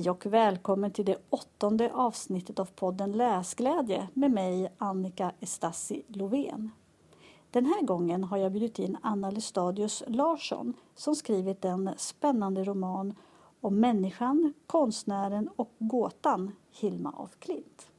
Hej och välkommen till det åttonde avsnittet av podden Läsglädje med mig Annika Estassi Lovén. Den här gången har jag bjudit in Anna Lestadius Larsson som skrivit en spännande roman om människan, konstnären och gåtan Hilma af Klint.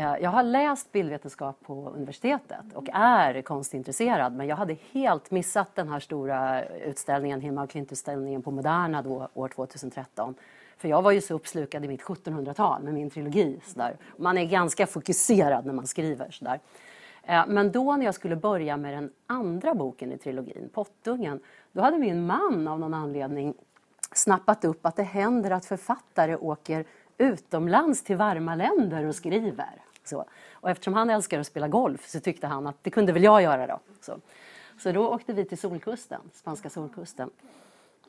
Eh, jag har läst bildvetenskap på universitetet och är konstintresserad men jag hade helt missat den här stora utställningen, Hilma af Klint-utställningen på Moderna då, år 2013. För jag var ju så uppslukad i mitt 1700-tal med min trilogi. Så där. Man är ganska fokuserad när man skriver. Så där. Eh, men då när jag skulle börja med den andra boken i trilogin, Pottungen, då hade min man av någon anledning snappat upp att det händer att författare åker utomlands till varma länder och skriver. Så. Och eftersom han älskar att spela golf så tyckte han att det kunde väl jag göra då. Så, så då åkte vi till solkusten, spanska solkusten.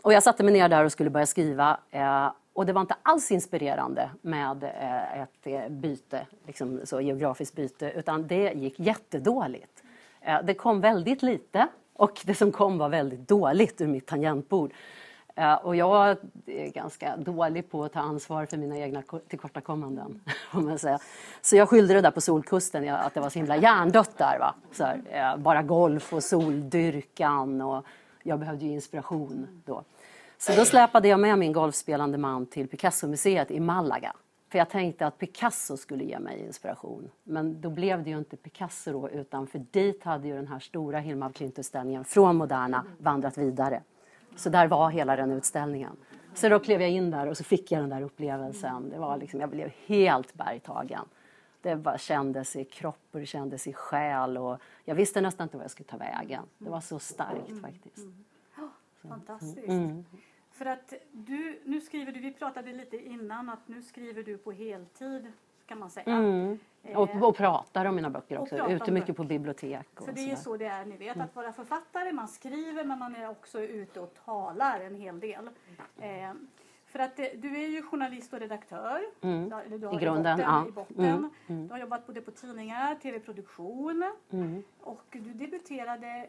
Och jag satte mig ner där och skulle börja skriva. Eh, och det var inte alls inspirerande med eh, ett eh, byte, liksom så geografiskt byte, utan det gick jättedåligt. Eh, det kom väldigt lite och det som kom var väldigt dåligt ur mitt tangentbord. Eh, och jag är ganska dålig på att ta ansvar för mina egna tillkortakommanden. Om jag säger. Så jag skyllde det där på Solkusten, att det var så himla hjärndött där. Va? Så här, eh, bara golf och soldyrkan och jag behövde ju inspiration då. Så då släpade jag med min golfspelande man till Picasso-museet i Malaga. För jag tänkte att Picasso skulle ge mig inspiration. Men då blev det ju inte Picasso då, utan för dit hade ju den här stora Hilma af Klint-utställningen från Moderna vandrat vidare. Så där var hela den utställningen. Så då klev jag in där och så fick jag den där upplevelsen. Det var liksom, jag blev helt bergtagen. Det bara kändes i kropp och det kändes i själ och jag visste nästan inte vad jag skulle ta vägen. Det var så starkt faktiskt. Mm. Fantastiskt. Mm. För att du, nu skriver du, vi pratade lite innan att nu skriver du på heltid kan man säga. Mm. Och, eh, och pratar om mina böcker också, ute mycket på bibliotek. Och För det är så det är, ni vet, att vara författare, man skriver men man är också ute och talar en hel del. Eh, för att eh, du är ju journalist och redaktör. Mm. Du, du I grunden, i botten, ja. I botten. Mm. Mm. Du har jobbat både på tidningar, tv-produktion mm. och du debuterade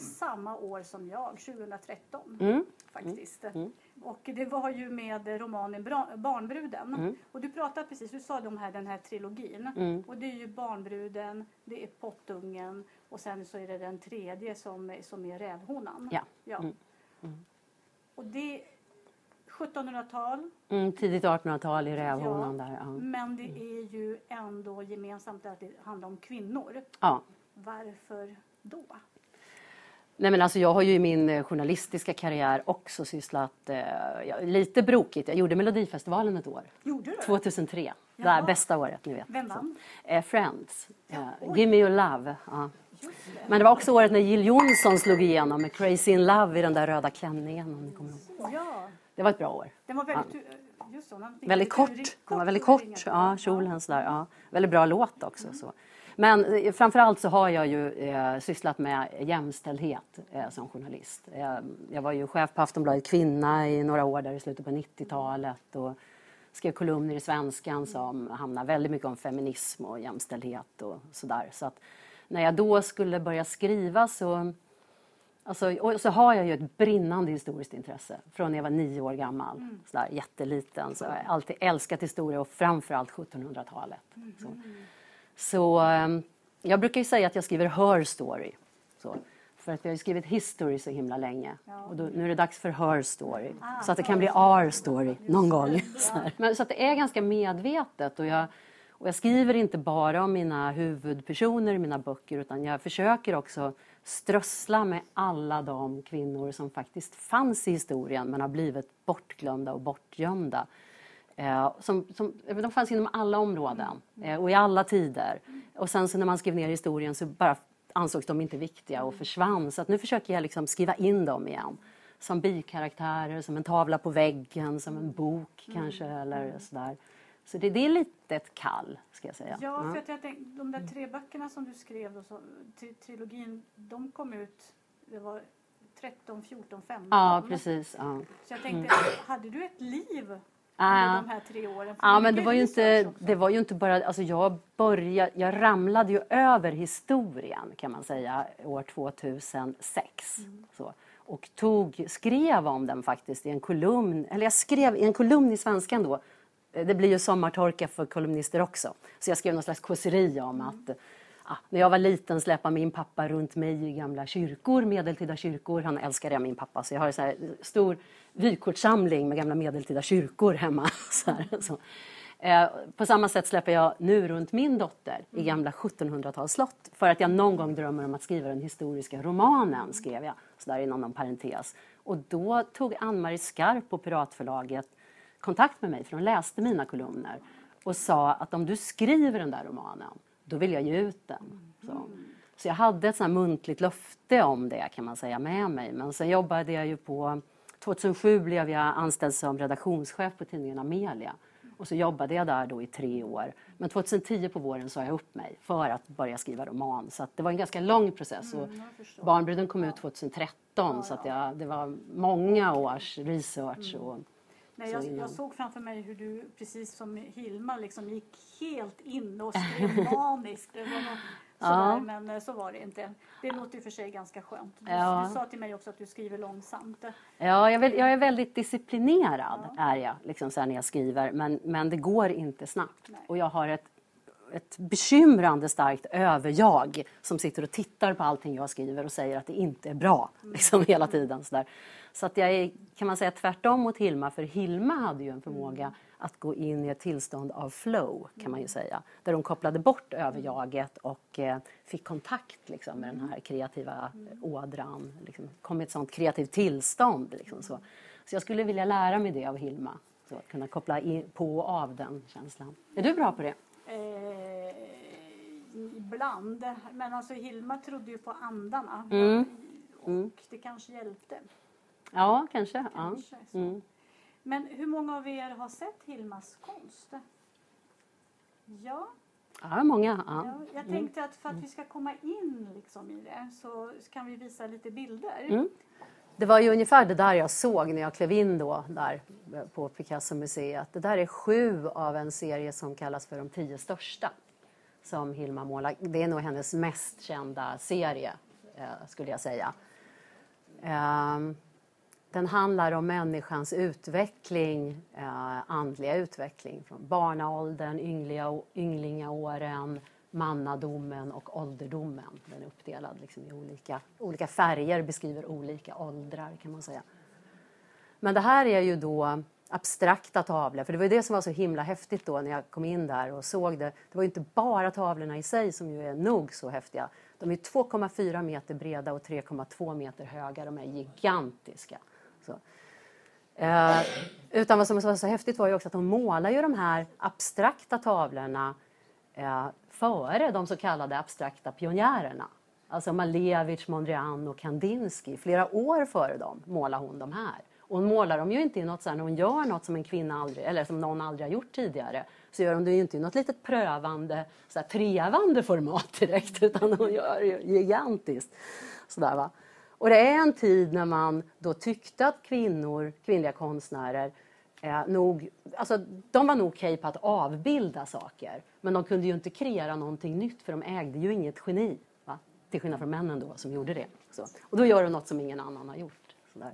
samma år som jag, 2013 mm. faktiskt. Mm. mm. Och det var ju med romanen Barnbruden. Mm. Och du pratade precis, du sa de här, den här trilogin. Mm. Och det är ju Barnbruden, det är Pottungen och sen så är det den tredje som, som är Rävhonan. Ja. ja. Mm. Och det 1700-tal. Mm, tidigt 1800-tal i Rävhonan ja, där. Ja. Men det är ju ändå gemensamt att det handlar om kvinnor. Ja. Varför då? Nej, men alltså jag har ju i min eh, journalistiska karriär också sysslat eh, lite brokigt. Jag gjorde Melodifestivalen ett år. Gjorde du? 2003. Det där bästa året, ni vet. Vem vann? Eh, Friends. Ja, Give me your love. Ja. Men det var också året när Jill Johnson slog igenom med Crazy in love i den där röda klänningen. Om ni kommer ihåg. Ja. Det var ett bra år. Den var väldigt, ja. just så, väldigt kort. Den var väldigt kort. Ja, kjolen sådär. Ja. Väldigt bra låt också. Mm. Så. Men eh, framförallt så har jag ju eh, sysslat med jämställdhet eh, som journalist. Eh, jag var ju chef på Aftonbladet Kvinna i några år där i slutet på 90-talet och skrev kolumner i Svenskan som handlar väldigt mycket om feminism och jämställdhet och sådär. Så att när jag då skulle börja skriva så Alltså, och så har jag ju ett brinnande historiskt intresse från när jag var nio år gammal. Mm. Sådär, jätteliten. Så jag har alltid älskat historia och framförallt 1700-talet. Mm. Så. Ehm, jag brukar ju säga att jag skriver her story. Så, för att vi har ju skrivit history så himla länge. Och då, nu är det dags för her story. Ah, så att det kan bli our story någon gång. Så, Men, så att det är ganska medvetet. Och jag, och jag skriver inte bara om mina huvudpersoner i mina böcker utan jag försöker också strössla med alla de kvinnor som faktiskt fanns i historien men har blivit bortglömda och bortgömda. Eh, som, som, de fanns inom alla områden eh, och i alla tider. Och sen så när man skrev ner historien så bara ansågs de inte viktiga och försvann. Så att nu försöker jag liksom skriva in dem igen. Som bikaraktärer, som en tavla på väggen, som en bok kanske eller sådär. Så det, det är lite ett kall, ska jag säga. Ja, för att jag tänkte, de där tre böckerna som du skrev, då, så, trilogin, de kom ut, det var 13, 14, 15. Ja, precis. Ja. Så jag tänkte, hade du ett liv under de här tre åren? Ja, men det var, ju inte, det var ju inte bara... Alltså jag, började, jag ramlade ju över historien kan man säga år 2006. Mm. Så, och tog, skrev om den faktiskt i en kolumn, eller jag skrev i en kolumn i Svenskan då. Det blir ju sommartorka för kolumnister också. Så jag skrev någon slags kåseri om mm. att ja, när jag var liten släpade min pappa runt mig i gamla kyrkor, medeltida kyrkor. Han älskade jag, min pappa, så jag har en stor vykortssamling med gamla medeltida kyrkor hemma. Så här, så. Eh, på samma sätt släpper jag nu runt min dotter i gamla 1700-talsslott för att jag någon gång drömmer om att skriva den historiska romanen, skrev jag sådär inom någon parentes. Och då tog Ann-Marie Skarp på Piratförlaget kontakt med mig, för hon läste mina kolumner och sa att om du skriver den där romanen då vill jag ge ut den. Så, så jag hade ett sånt muntligt löfte om det kan man säga med mig. Men sen jobbade jag ju på 2007 blev jag anställd som redaktionschef på tidningen Amelia. Och så jobbade jag där då i tre år. Men 2010 på våren sa jag upp mig för att börja skriva roman. Så det var en ganska lång process. Och mm, Barnbruden kom ut 2013 ja, så att jag, det var många års research. Och, mm. Nej, jag, jag, såg framför mig hur du, precis som Hilma, liksom gick helt in och skrev maniskt. ja. Men eh, så var det inte. Det låter i och för sig ganska skönt. Du, ja. du sa till mig också att du skriver långsamt. Ja, jag, jag är väldigt disciplinerad ja. är jag, liksom så när jag skriver. Men, men det går inte snabbt. Nej. Och jag har ett ett bekymrande starkt överjag som sitter och tittar på allting jag skriver och säger att det inte är bra mm. liksom hela tiden. Så, där. Så att jag är, kan man säga tvärtom mot Hilma, för Hilma hade ju en förmåga mm. att gå in i ett tillstånd av flow, kan man ju säga. Där hon kopplade bort överjaget och eh, fick kontakt liksom, med den här kreativa ådran. Liksom, kom i ett sånt kreativt tillstånd. Liksom, så. så jag skulle vilja lära mig det av Hilma. Så att kunna koppla in, på och av den känslan. Är du bra på det? Eh, ibland. Men alltså Hilma trodde ju på andarna. Mm. Och mm. det kanske hjälpte. Ja, kanske. kanske ja. mm. Men hur många av er har sett Hilmas konst? Ja. Ja, många. Ja. ja jag mm. tänkte att för att vi ska komma in liksom i det så kan vi visa lite bilder. Mm. Det var ju ungefär det där jag såg när jag klev in då där på Picasso-museet. Det där är sju av en serie som kallas för de tio största som Hilma målar. Det är nog hennes mest kända serie, eh, skulle jag säga. Den handlar om människans utveckling, eh, andliga utveckling från barnaåldern, ynglingaåren, mannadomen och ålderdomen. Den är uppdelad liksom i olika, olika färger, beskriver olika åldrar kan man säga. Men det här är ju då abstrakta tavlor, för det var ju det som var så himla häftigt då när jag kom in där och såg det. Det var ju inte bara tavlorna i sig som ju är nog så häftiga. De är 2,4 meter breda och 3,2 meter höga. De är gigantiska. Så. Eh, utan vad som var så häftigt var ju också att de målar ju de här abstrakta tavlorna eh, före de så kallade abstrakta pionjärerna. Alltså Malevich, Mondrian och Kandinsky. Flera år före dem målade hon de här. Och hon målar dem ju inte i något så här, när hon gör något som en kvinna aldrig, eller som någon aldrig har gjort tidigare, så gör hon det ju inte i något litet prövande, så här, trevande format direkt, utan hon gör det ju gigantiskt. Sådär, va? Och det är en tid när man då tyckte att kvinnor, kvinnliga konstnärer, eh, nog, alltså, de var nog okej på att avbilda saker. Men de kunde ju inte kreera någonting nytt för de ägde ju inget geni. Va? Till skillnad från männen då som gjorde det. Så. Och då gör de något som ingen annan har gjort. Sådär.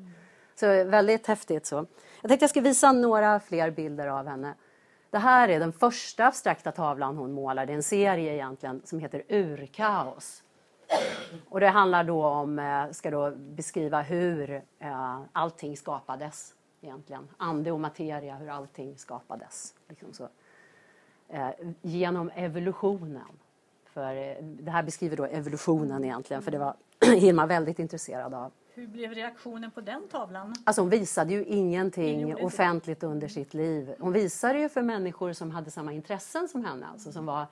Så väldigt häftigt. Så. Jag tänkte jag ska visa några fler bilder av henne. Det här är den första abstrakta tavlan hon målar. Det är en serie egentligen som heter Urkaos. Och det handlar då om, eh, ska då beskriva hur eh, allting skapades egentligen. Ande och materia, hur allting skapades. Liksom så. Eh, genom evolutionen. För det här beskriver då evolutionen egentligen, för det var Hilma väldigt intresserad av. Hur blev reaktionen på den tavlan? Alltså hon visade ju ingenting offentligt under sitt liv. Hon visade ju för människor som hade samma intressen som henne, alltså som var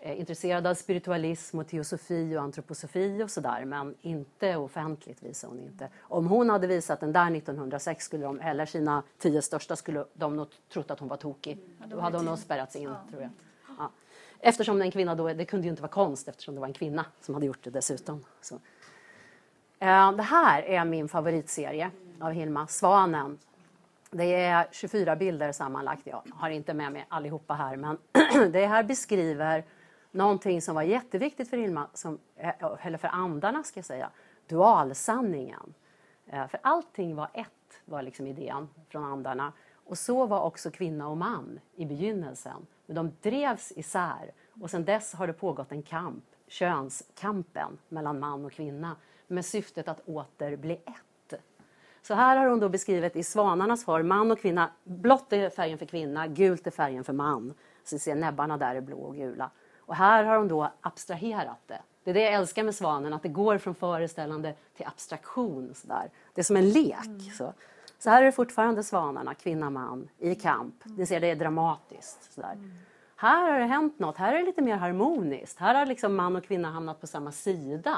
eh, intresserade av spiritualism och teosofi och antroposofi och sådär, men inte offentligt visade hon inte. Om hon hade visat den där 1906 skulle de, eller sina tio största, skulle de nog trott att hon var tokig. Mm. Då hade hon nog spärrats in, ja. tror jag. Ja. Eftersom en kvinna då, det kunde ju inte vara konst eftersom det var en kvinna som hade gjort det dessutom. Så. Eh, det här är min favoritserie av Hilma, Svanen. det är 24 bilder sammanlagt. Jag har inte med mig allihopa här, men det här beskriver någonting som var jätteviktigt för Ilma, som, eh, eller för andarna ska jag säga, dualsanningen. Eh, för allting var ett, var liksom idén från andarna. Och så var också kvinna och man i begynnelsen. Men de drevs isär och sedan dess har det pågått en kamp, könskampen mellan man och kvinna med syftet att åter bli ett. Så här har hon då beskrivit i svanarnas form, man och kvinna. Blått är färgen för kvinna, gult är färgen för man. Så ni ser näbbarna där är blå och gula. Och här har hon då abstraherat det. Det är det jag älskar med svanen, att det går från föreställande till abstraktion. Så där. Det är som en lek. Mm. Så. så här är det fortfarande svanarna, kvinna, man, i kamp. Ni ser, det är dramatiskt. Så där. Mm. Här har det hänt något, här är det lite mer harmoniskt. Här har liksom man och kvinna hamnat på samma sida.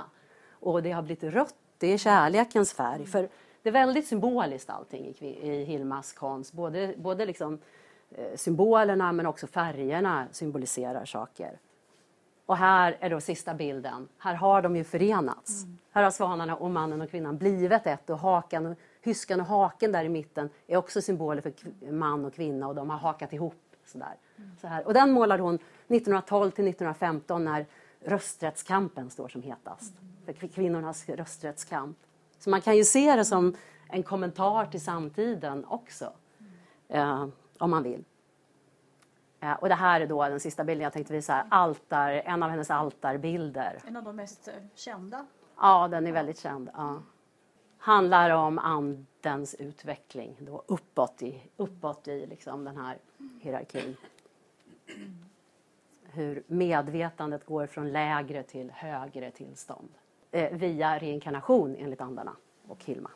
Och det har blivit rött, det är kärlekens färg. För det är väldigt symboliskt allting i, i Hilmas konst. Både, både liksom, eh, symbolerna men också färgerna symboliserar saker. Och här är då sista bilden. Här har de ju förenats. Mm. Här har svanarna och mannen och kvinnan blivit ett och hakan och, hyskan och haken där i mitten är också symboler för man och kvinna och de har hakat ihop. Sådär. Mm. Så här. Och den målade hon 1912 till 1915 när rösträttskampen står som hetast. Mm. För kvinnornas rösträttskamp. Så man kan ju se det som en kommentar till samtiden också. Eh, om man vill. Eh, och det här är då den sista bilden jag tänkte visa. Altar, en av hennes altarbilder. En av de mest eh, kända. Ja, den är väldigt känd. Ja. Handlar om andens utveckling då uppåt i, uppåt i liksom den här hierarkin. Hur medvetandet går från lägre till högre tillstånd. Eh, via reinkarnation enligt andarna och Hilma.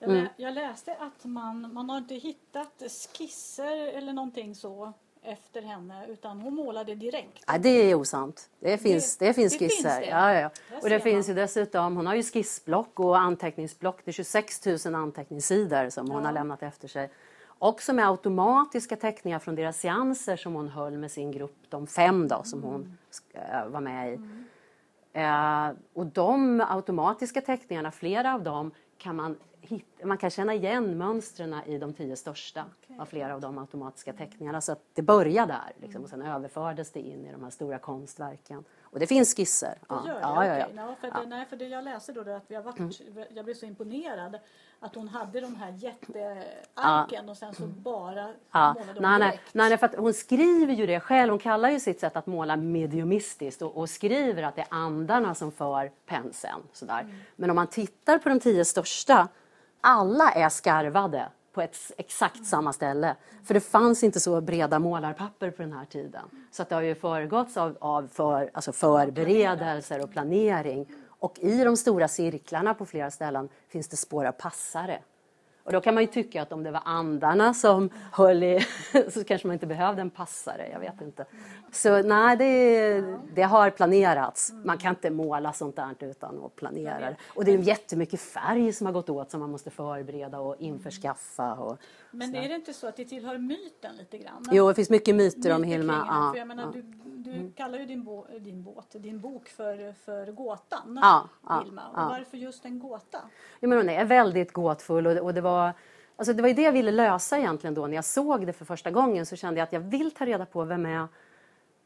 Mm. jag, läste att man, man har inte hittat skisser eller någonting så efter henne utan hon målade direkt. Ja, det är osant. Det finns, det, det finns skisser. Det finns det. Ja, ja. Och det finns ju dessutom, hon har ju skissblock och anteckningsblock. Det är 26 000 anteckningssidor som ja. hon har lämnat efter sig. Också med automatiska teckningar från deras seanser som hon höll med sin grupp, de fem då som hon mm. var med i. Mm. Eh, och de automatiska teckningarna, flera av dem kan man man kan känna igen mönstren i de tio största okay. av flera av de automatiska teckningarna. Så att det började där liksom, och sen överfördes det in i de här stora konstverken. Och det finns skisser. Det gör det? Ja, ja, ja. ja. för, det, nej, för det jag läste då att vi har varit, mm. jag blev så imponerad att hon hade de här jättearken ja. och sen så bara ja. målade nej, nej, nej, för hon skriver ju det själv. Hon kallar ju sitt sätt att måla mediumistiskt och, och skriver att det är andarna som för penseln. Sådär. Mm. Men om man tittar på de tio största alla är skarvade på ett exakt samma ställe. För det fanns inte så breda målarpapper på den här tiden. Så att det har ju föregåtts av, av för, alltså förberedelser och planering. Och i de stora cirklarna på flera ställen finns det spår av passare. Och då kan man ju tycka att om det var andarna som höll i så kanske man inte behövde en passare, jag vet inte. Så nej, det, det har planerats. Man kan inte måla sånt där utan att planera. Och det är jättemycket färg som har gått åt som man måste förbereda och införskaffa. Och Men är det inte så att det tillhör myten lite grann? Jo, det finns mycket myter om Hilma. Ja, för jag menar, du, du mm. kallar ju din, bo, din, båt, din bok för, för gåtan, ja, Hilma. Och varför just en gåta? Ja, men hon är väldigt gåtfull och, och det var Alltså det var ju det jag ville lösa egentligen då när jag såg det för första gången så kände jag att jag vill ta reda på vem är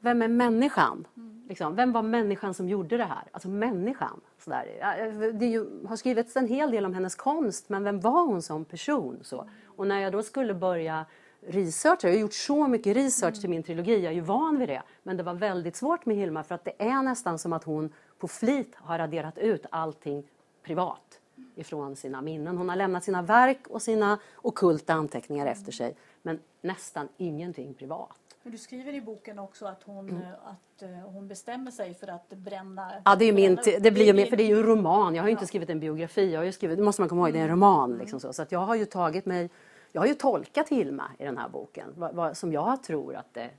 vem är människan? Mm. Liksom, vem var människan som gjorde det här? Alltså människan. Sådär. Det ju, har skrivits en hel del om hennes konst, men vem var hon som person? Så. Och när jag då skulle börja researcha, jag har gjort så mycket research mm. till min trilogi, jag är ju van vid det. Men det var väldigt svårt med Hilma för att det är nästan som att hon på flit har raderat ut allting privat ifrån sina minnen. Hon har lämnat sina verk och sina okulta anteckningar efter sig, men nästan ingenting privat. Men du skriver i boken också att hon, mm. att, uh, hon bestämmer sig för att bränna... Ja, det, är min, det blir ju för det är ju en roman. Jag har ju inte skrivit en biografi. Jag har ju skrivit, det måste man komma ihåg, det är en mm. roman. Mm. Liksom så. så att jag har ju tagit mig... Jag har ju tolkat Hilma i den här boken, vad, vad, som jag tror att det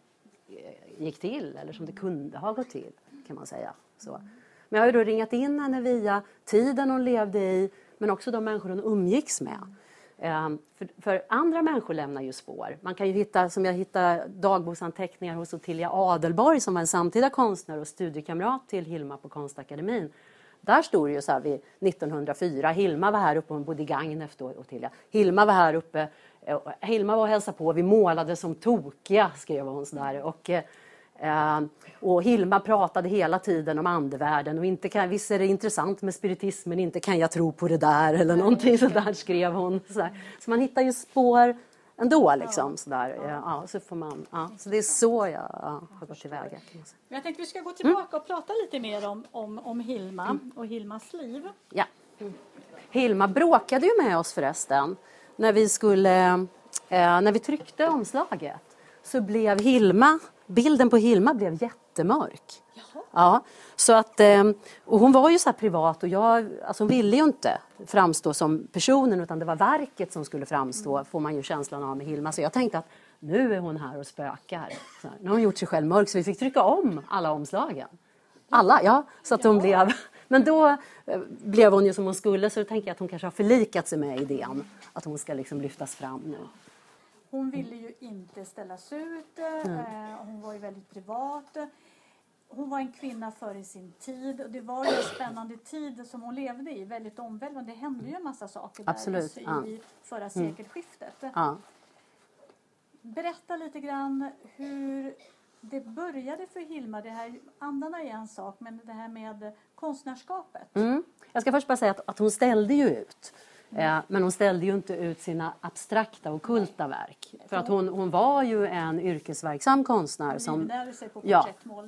eh, gick till, eller som det kunde ha gått till, kan man säga. Så. Men jag har ju då ringat in henne via tiden hon levde i, men också de människor hon umgicks med. Ehm, för, för, andra människor lämnar ju spår. Man kan ju hitta, som jag hittade dagboksanteckningar hos Ottilia Adelborg som var en samtida konstnär och studiekamrat till Hilma på Konstakademin. Där stod det ju så här vid 1904, Hilma var här uppe, hon bodde i Gagnef då, Ottilia. Hilma var här uppe eh, Hilma var och hälsade på, vi målade som tokiga, skrev hon sådär. Och, eh, och Hilma pratade hela tiden om andevärlden och inte kan, visst är det intressant med spiritism men inte kan jag tro på det där eller någonting sådär skrev hon. Sådär. Så man hittar ju spår ändå. Liksom, sådär. Ja, så, får man, ja. så det är så jag ja, har gått tillväga. Jag tänkte vi ska gå tillbaka mm. och prata lite mer om, om, om Hilma mm. och Hilmas liv. Ja. Hilma bråkade ju med oss förresten när vi skulle eh, när vi tryckte omslaget så blev Hilma, bilden på Hilma blev jättemörk. Ja, så att, ehm, och hon var ju så privat och jag, alltså hon ville ju inte framstå som personen utan det var verket som skulle framstå, mm. får man ju känslan av med Hilma. Så jag tänkte att nu är hon här och spökar. Så här, nu har hon gjort sig själv mörk så vi fick trycka om alla omslagen. Alla, ja. Så att hon blev... Men då eh, blev hon ju som hon skulle så då tänker jag att hon kanske har förlikat sig med idén att hon ska liksom lyftas fram nu. Hon ville ju inte ställas ut, mm. hon var ju väldigt privat hon var en kvinna före sin tid och det var ju en spännande tid som hon levde i, väldigt omvälvande. Det hände ju en massa saker Absolut, där i, ja. i förra mm. sekelskiftet. Ja. Berätta lite grann hur det började för Hilma. Det här, andarna är en sak, men det här med konstnärskapet. Mm. Jag ska först bara säga att, att hon ställde ju ut. Eh, men hon ställde ju inte ut sina abstrakta och kulta verk. För att hon, hon var ju en yrkesverksam konstnär. Som, ja,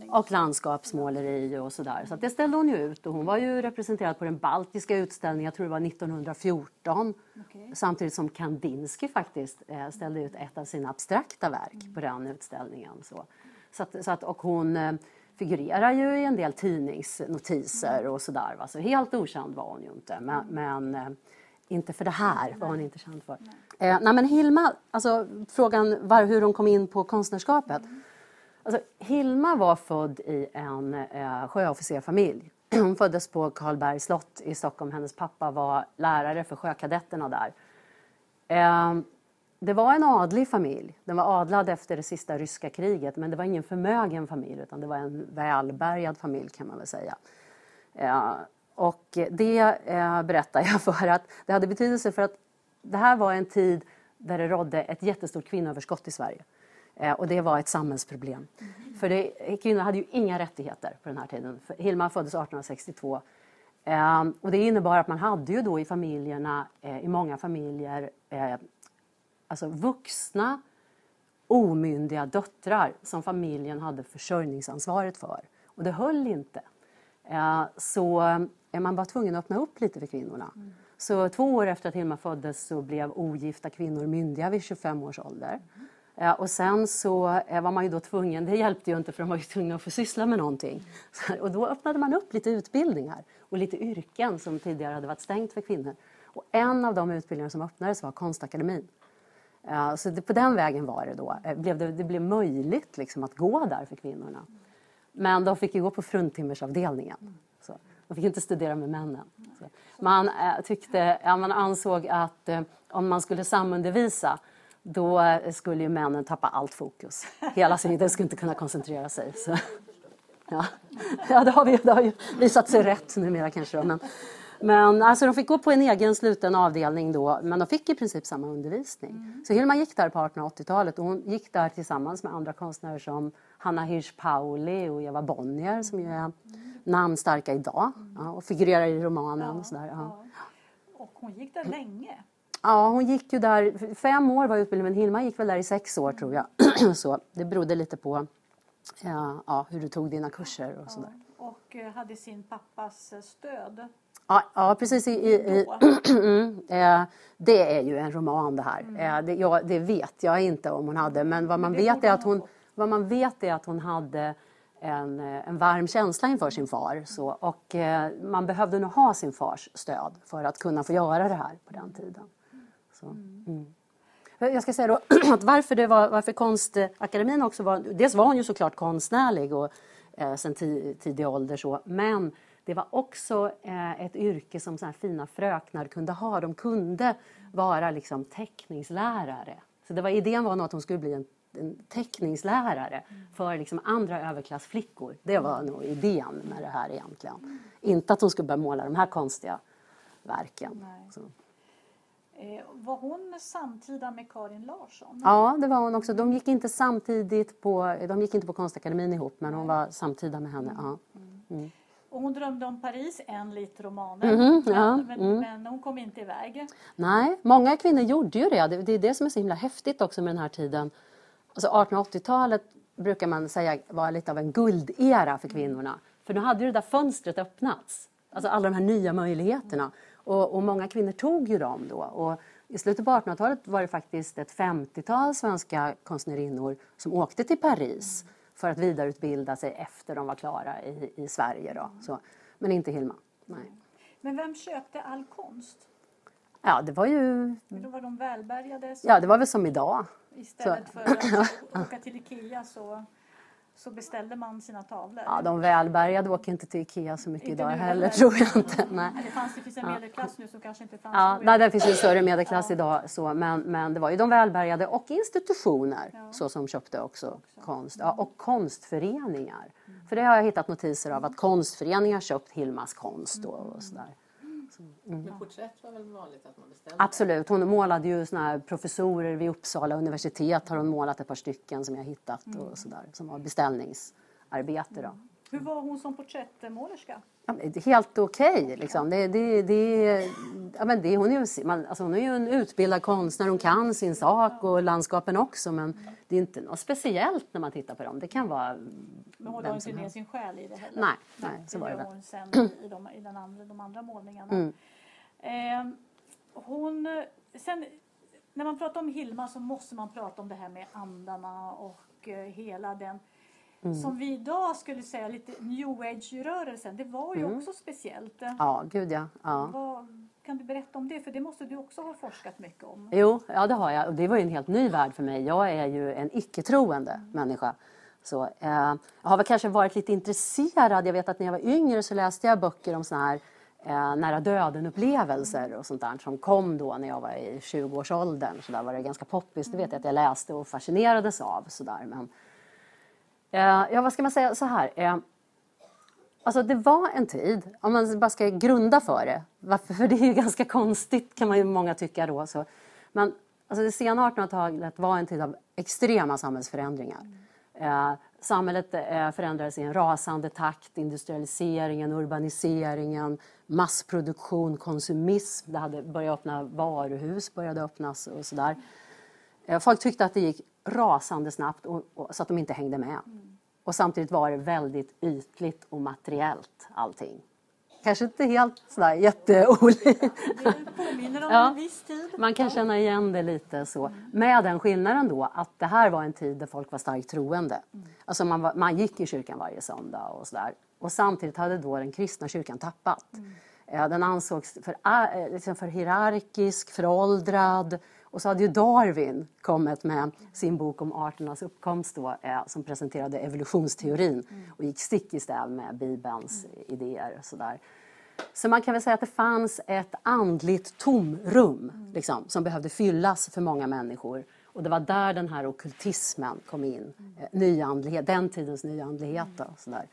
och landskapsmåleri och sådär. Så det ställde hon ju ut. Och hon var ju representerad på den baltiska utställningen, jag tror det var 1914. Okay. Samtidigt som Kandinsky faktiskt eh, ställde ut ett av sina abstrakta verk mm. på den utställningen. Så, så, att, så att, och hon eh, figurerar ju i en del tidningsnotiser mm. och sådär. Så helt okänd var hon ju inte. Men, men inte för det här var hon inte känd för. Nej. Eh, nej men Hilma, alltså frågan var hur hon kom in på konstnärskapet. Mm. Alltså, Hilma var född i en eh, sjöofficerfamilj. Hon föddes på Karlbergs slott i Stockholm. Hennes pappa var lärare för sjökadetterna där. Eh, det var en adlig familj. Den var adlad efter det sista ryska kriget men det var ingen förmögen familj utan det var en välbärgad familj kan man väl säga. Eh, och det eh, berättar jag för att det hade betydelse för att det här var en tid där det rådde ett jättestort kvinnoöverskott i Sverige. Eh, och det var ett samhällsproblem. Mm. För det, kvinnor hade ju inga rättigheter på den här tiden. Hilma föddes 1862. Eh, och det innebar att man hade ju då i familjerna, eh, i många familjer, alltså vuxna omyndiga döttrar som familjen hade försörjningsansvaret för. Och det höll inte. Så man bara tvungen att öppna upp lite för kvinnorna. Mm. Så två år efter att Hilma föddes så blev ogifta kvinnor myndiga vid 25 års ålder. Mm. och sen så eh, var man ju då tvungen, det hjälpte ju inte för de var ju tvungna att få syssla med någonting. Så, och då öppnade man upp lite utbildningar och lite yrken som tidigare hade varit stängt för kvinnor. Och en av de utbildningar som öppnades var Konstakademin. Uh, så det, på den vägen var det då. Blev det, det blev möjligt liksom att gå där för kvinnorna. Men de fick ju gå på fruntimmersavdelningen. De fick inte studera med männen. Man, eh, tyckte, ja, man ansåg att eh, om man skulle samundervisa då skulle ju männen tappa allt fokus. Hela sin, de skulle inte kunna koncentrera sig. Så. Ja. ja, det har, vi, det har ju visat sig rätt numera kanske. Men, men alltså, de fick gå på en egen sluten avdelning då, men de fick i princip samma undervisning. Mm. Så Hilma gick där på 1880-talet och hon gick där tillsammans med andra konstnärer som Hanna Hirsch Pauli och Eva Bonnier som ju är mm. namnstarka idag ja, och figurerar i romanen. Ja, och, sådär, ja. och hon gick där länge. Ja, hon gick ju där, fem år var utbildningen men Hilma gick väl där i sex år tror jag. så det berodde lite på ja, hur du tog dina kurser och sådär. Och eh, hade sin pappas eh, stöd Ja, ja precis. I, i, mm, eh, det är ju en roman det här. Mm. Det, ja, det, vet jag inte om hon hade men vad man, vet, är att hon, vad man vet är att hon hade en, eh, en varm känsla inför sin far. Så, och eh, man behövde nog ha sin fars stöd för att kunna få göra det här på den tiden. Så, mm. Jag ska säga då att varför, det var, varför Konstakademin också var... Dels var hon ju såklart konstnärlig och, eh, sen tidig ålder så, men det var också eh, ett yrke som så här fina fröknar kunde ha. De kunde vara liksom teckningslärare. Så det var, idén var nog att hon skulle bli en teckningslärare för liksom andra överklassflickor. Det var nog idén med det här egentligen. Inte att hon skulle börja måla de här konstiga verken. Eh, var hon samtida med Karin Larsson? Ja, det var hon också. De gick inte samtidigt på, de gick inte på Konstakademin ihop, men hon var samtida med henne. Ja. Mm. Och hon drömde om Paris enligt romanen, Mhm, men, ja, men, mm. men hon kom inte iväg. Nej, många kvinnor gjorde ju det. Det det är det som är så himla häftigt också med den här tiden. Alltså 1880-talet brukar man säga var lite av en guldera för kvinnorna. För nu hade ju det där fönstret öppnats. Alltså alla de här nya möjligheterna. Och, och många kvinnor tog ju dem då. Och I slutet på 1800-talet var det faktiskt ett 50-tal svenska konstnärinnor som åkte till Paris för att vidareutbilda sig efter de var klara i, i Sverige. Då. Så, men inte Hilma. Nej. Men vem köpte all konst? Ja, det var ju... Då var de välbärgade. Så Ja, det var väl som idag. Istället för att åka till Ikea så, så beställde man sina tavlor. Ja, de välbärgade åker inte till Ikea så mycket Inte idag heller, heller. tror jag inte. Nej. Det, fanns, det finns en medelklass nu som kanske inte fanns Ja, då. nej, det finns en större medelklass idag, så, men, men det var ju de välbärgade och institutioner Ja. så som köpte också konst. Ja, och konstföreningar. För det har jag hittat notiser av att konstföreningar köpt Hilmas konst då, och sådär. Men porträtt var väl vanligt att man beställde? Absolut, hon målade ju såna här professorer vid Uppsala universitet har hon målat ett par stycken som jag hittat och sådär, som var beställningsarbete då. Hur var hon som porträttmålerska? Det helt okej. liksom. det, det, det, ja, men det, hon, är ju, man, alltså hon är ju en utbildad konstnär, hon kan sin sak och landskapen också men det är inte något speciellt när man tittar på dem. Det kan vara Men hon la inte ner sin själ i det heller. Nej, nej, så det var det hon sen i, de, i den andra, de andra målningarna. Mm. Eh, hon, sen, när man pratar om Hilma så måste man prata om det här med andarna och eh, hela den Mm. som vi idag skulle säga lite new age-rörelsen. Det var ju Mm. också speciellt. Ja, gud ja. ja. Vad, kan du berätta om det? För det måste du också ha forskat mycket om. Jo, ja det har jag. Och det var ju en helt ny värld för mig. Jag är ju en icke-troende människa. Så, eh, jag har väl kanske varit lite intresserad. Jag vet att när jag var yngre så läste jag böcker om såna här eh, nära döden-upplevelser och sånt där som kom då när jag var i 20-årsåldern. Så där var det ganska poppis. Det vet jag att jag läste och fascinerades av. Så där. Men, Eh, ja, vad ska man säga så här? Eh, alltså det var en tid, om man bara ska grunda för det, varför, för det är ju ganska konstigt kan man ju många tycka då. Så. Men alltså det sena 1800-talet var en tid av extrema samhällsförändringar. Eh, samhället eh, förändrades i en rasande takt, industrialiseringen, urbaniseringen, massproduktion, konsumism, det hade börjat öppna varuhus, började öppnas och sådär. Eh, folk tyckte att det gick rasande snabbt och, och, så att de inte hängde med. Och samtidigt var det väldigt ytligt och materiellt allting. Kanske inte helt sådär jätteolikt. Det påminner om Ja. en viss tid. Man kan känna igen det lite så. Med den skillnaden då att det här var en tid där folk var starkt troende. Alltså man, var, man gick i kyrkan varje söndag och sådär. Och samtidigt hade då den kristna kyrkan tappat. Eh, Den ansågs för, eh, liksom för hierarkisk, föråldrad. Och så hade ju Darwin kommit med sin bok om arternas uppkomst då, eh, som presenterade evolutionsteorin och gick stick i stäv med Bibelns idéer. Och sådär. Så man kan väl säga att det fanns ett andligt tomrum liksom, som behövde fyllas för många människor. Och det var där den här ockultismen kom in. Eh, Nyandlighet, den tidens nyandlighet. Då, sådär.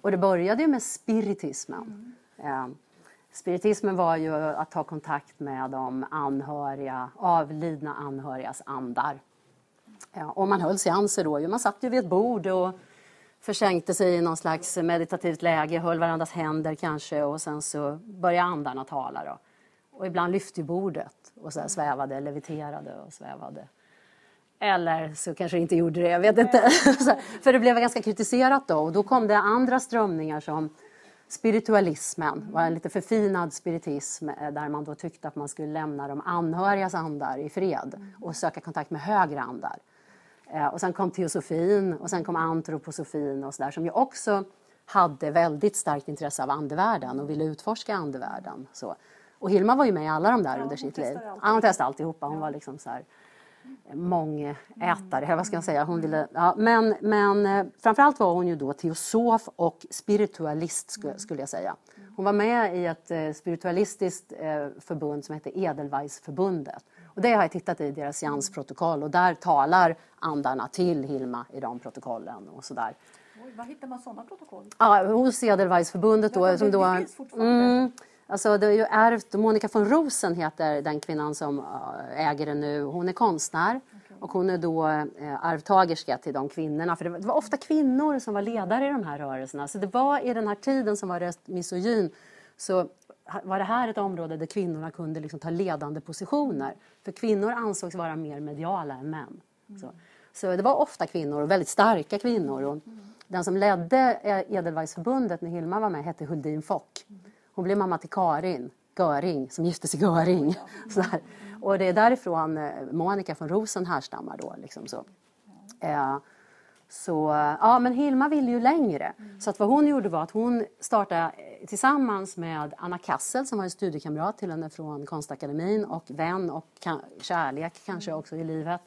Och det började ju med spiritismen. Eh, spiritismen var ju att ta kontakt med de anhöriga, avlidna anhörigas andar. Ja, och man höll seanser då. Man satt ju vid ett bord och försänkte sig i någon slags meditativt läge, höll varandras händer kanske och sen så började andarna tala. Då. Och ibland lyfte ju bordet och så här svävade, leviterade och svävade. Eller så kanske det inte gjorde det, jag vet inte. För det blev ganska kritiserat då och då kom det andra strömningar som spiritualismen, var en lite förfinad spiritism eh, där man då tyckte att man skulle lämna de anhörigas andar i fred och söka kontakt med högre andar. Eh, Och sen kom teosofin och sen kom antroposofin och så där som ju också hade väldigt starkt intresse av andevärlden och ville utforska andevärlden. Så. Och Hilma var ju med i alla de där Ja, under sitt liv. allt. Ja, hon testade alltihopa. Hon var liksom så här mångätare, vad ska jag säga. Hon ville, ja, men, men eh, framförallt var hon ju då teosof och spiritualist sku- skulle jag säga. Hon var med i ett eh, spiritualistiskt eh, förbund som heter Edelweissförbundet. Och det har jag tittat i deras seansprotokoll och där talar andarna till Hilma i de protokollen och sådär. Oj, var hittar man sådana protokoll? Ja, hos Edelweissförbundet då. Ja, det- som det då finns fortfarande. mm, Alltså det är ju ärvt, Monica von Rosen heter den kvinnan som äh, äger det nu. Hon är konstnär okay. och hon är då äh, arvtagerska till de kvinnorna. För det var, det var, ofta kvinnor som var ledare i de här rörelserna. Så det var i den här tiden som var misogyn så var det här ett område där kvinnorna kunde liksom ta ledande positioner. För kvinnor ansågs vara mer mediala än män. Mm. Så, så, det var ofta kvinnor, och väldigt starka kvinnor. Och mm. Den som ledde Edelweissförbundet när Hilma var med hette Huldin Fock. Hon blev mamma till Karin Göring som gifte sig Göring. Så Och det är därifrån eh, Monica från Rosen härstammar då. Liksom så. Eh, så, ja, men Hilma ville ju längre. Mm. Så att vad hon gjorde var att hon startade eh, tillsammans med Anna Kassel som var en studiekamrat till henne från Konstakademin och vän och kärlek kanske också i livet.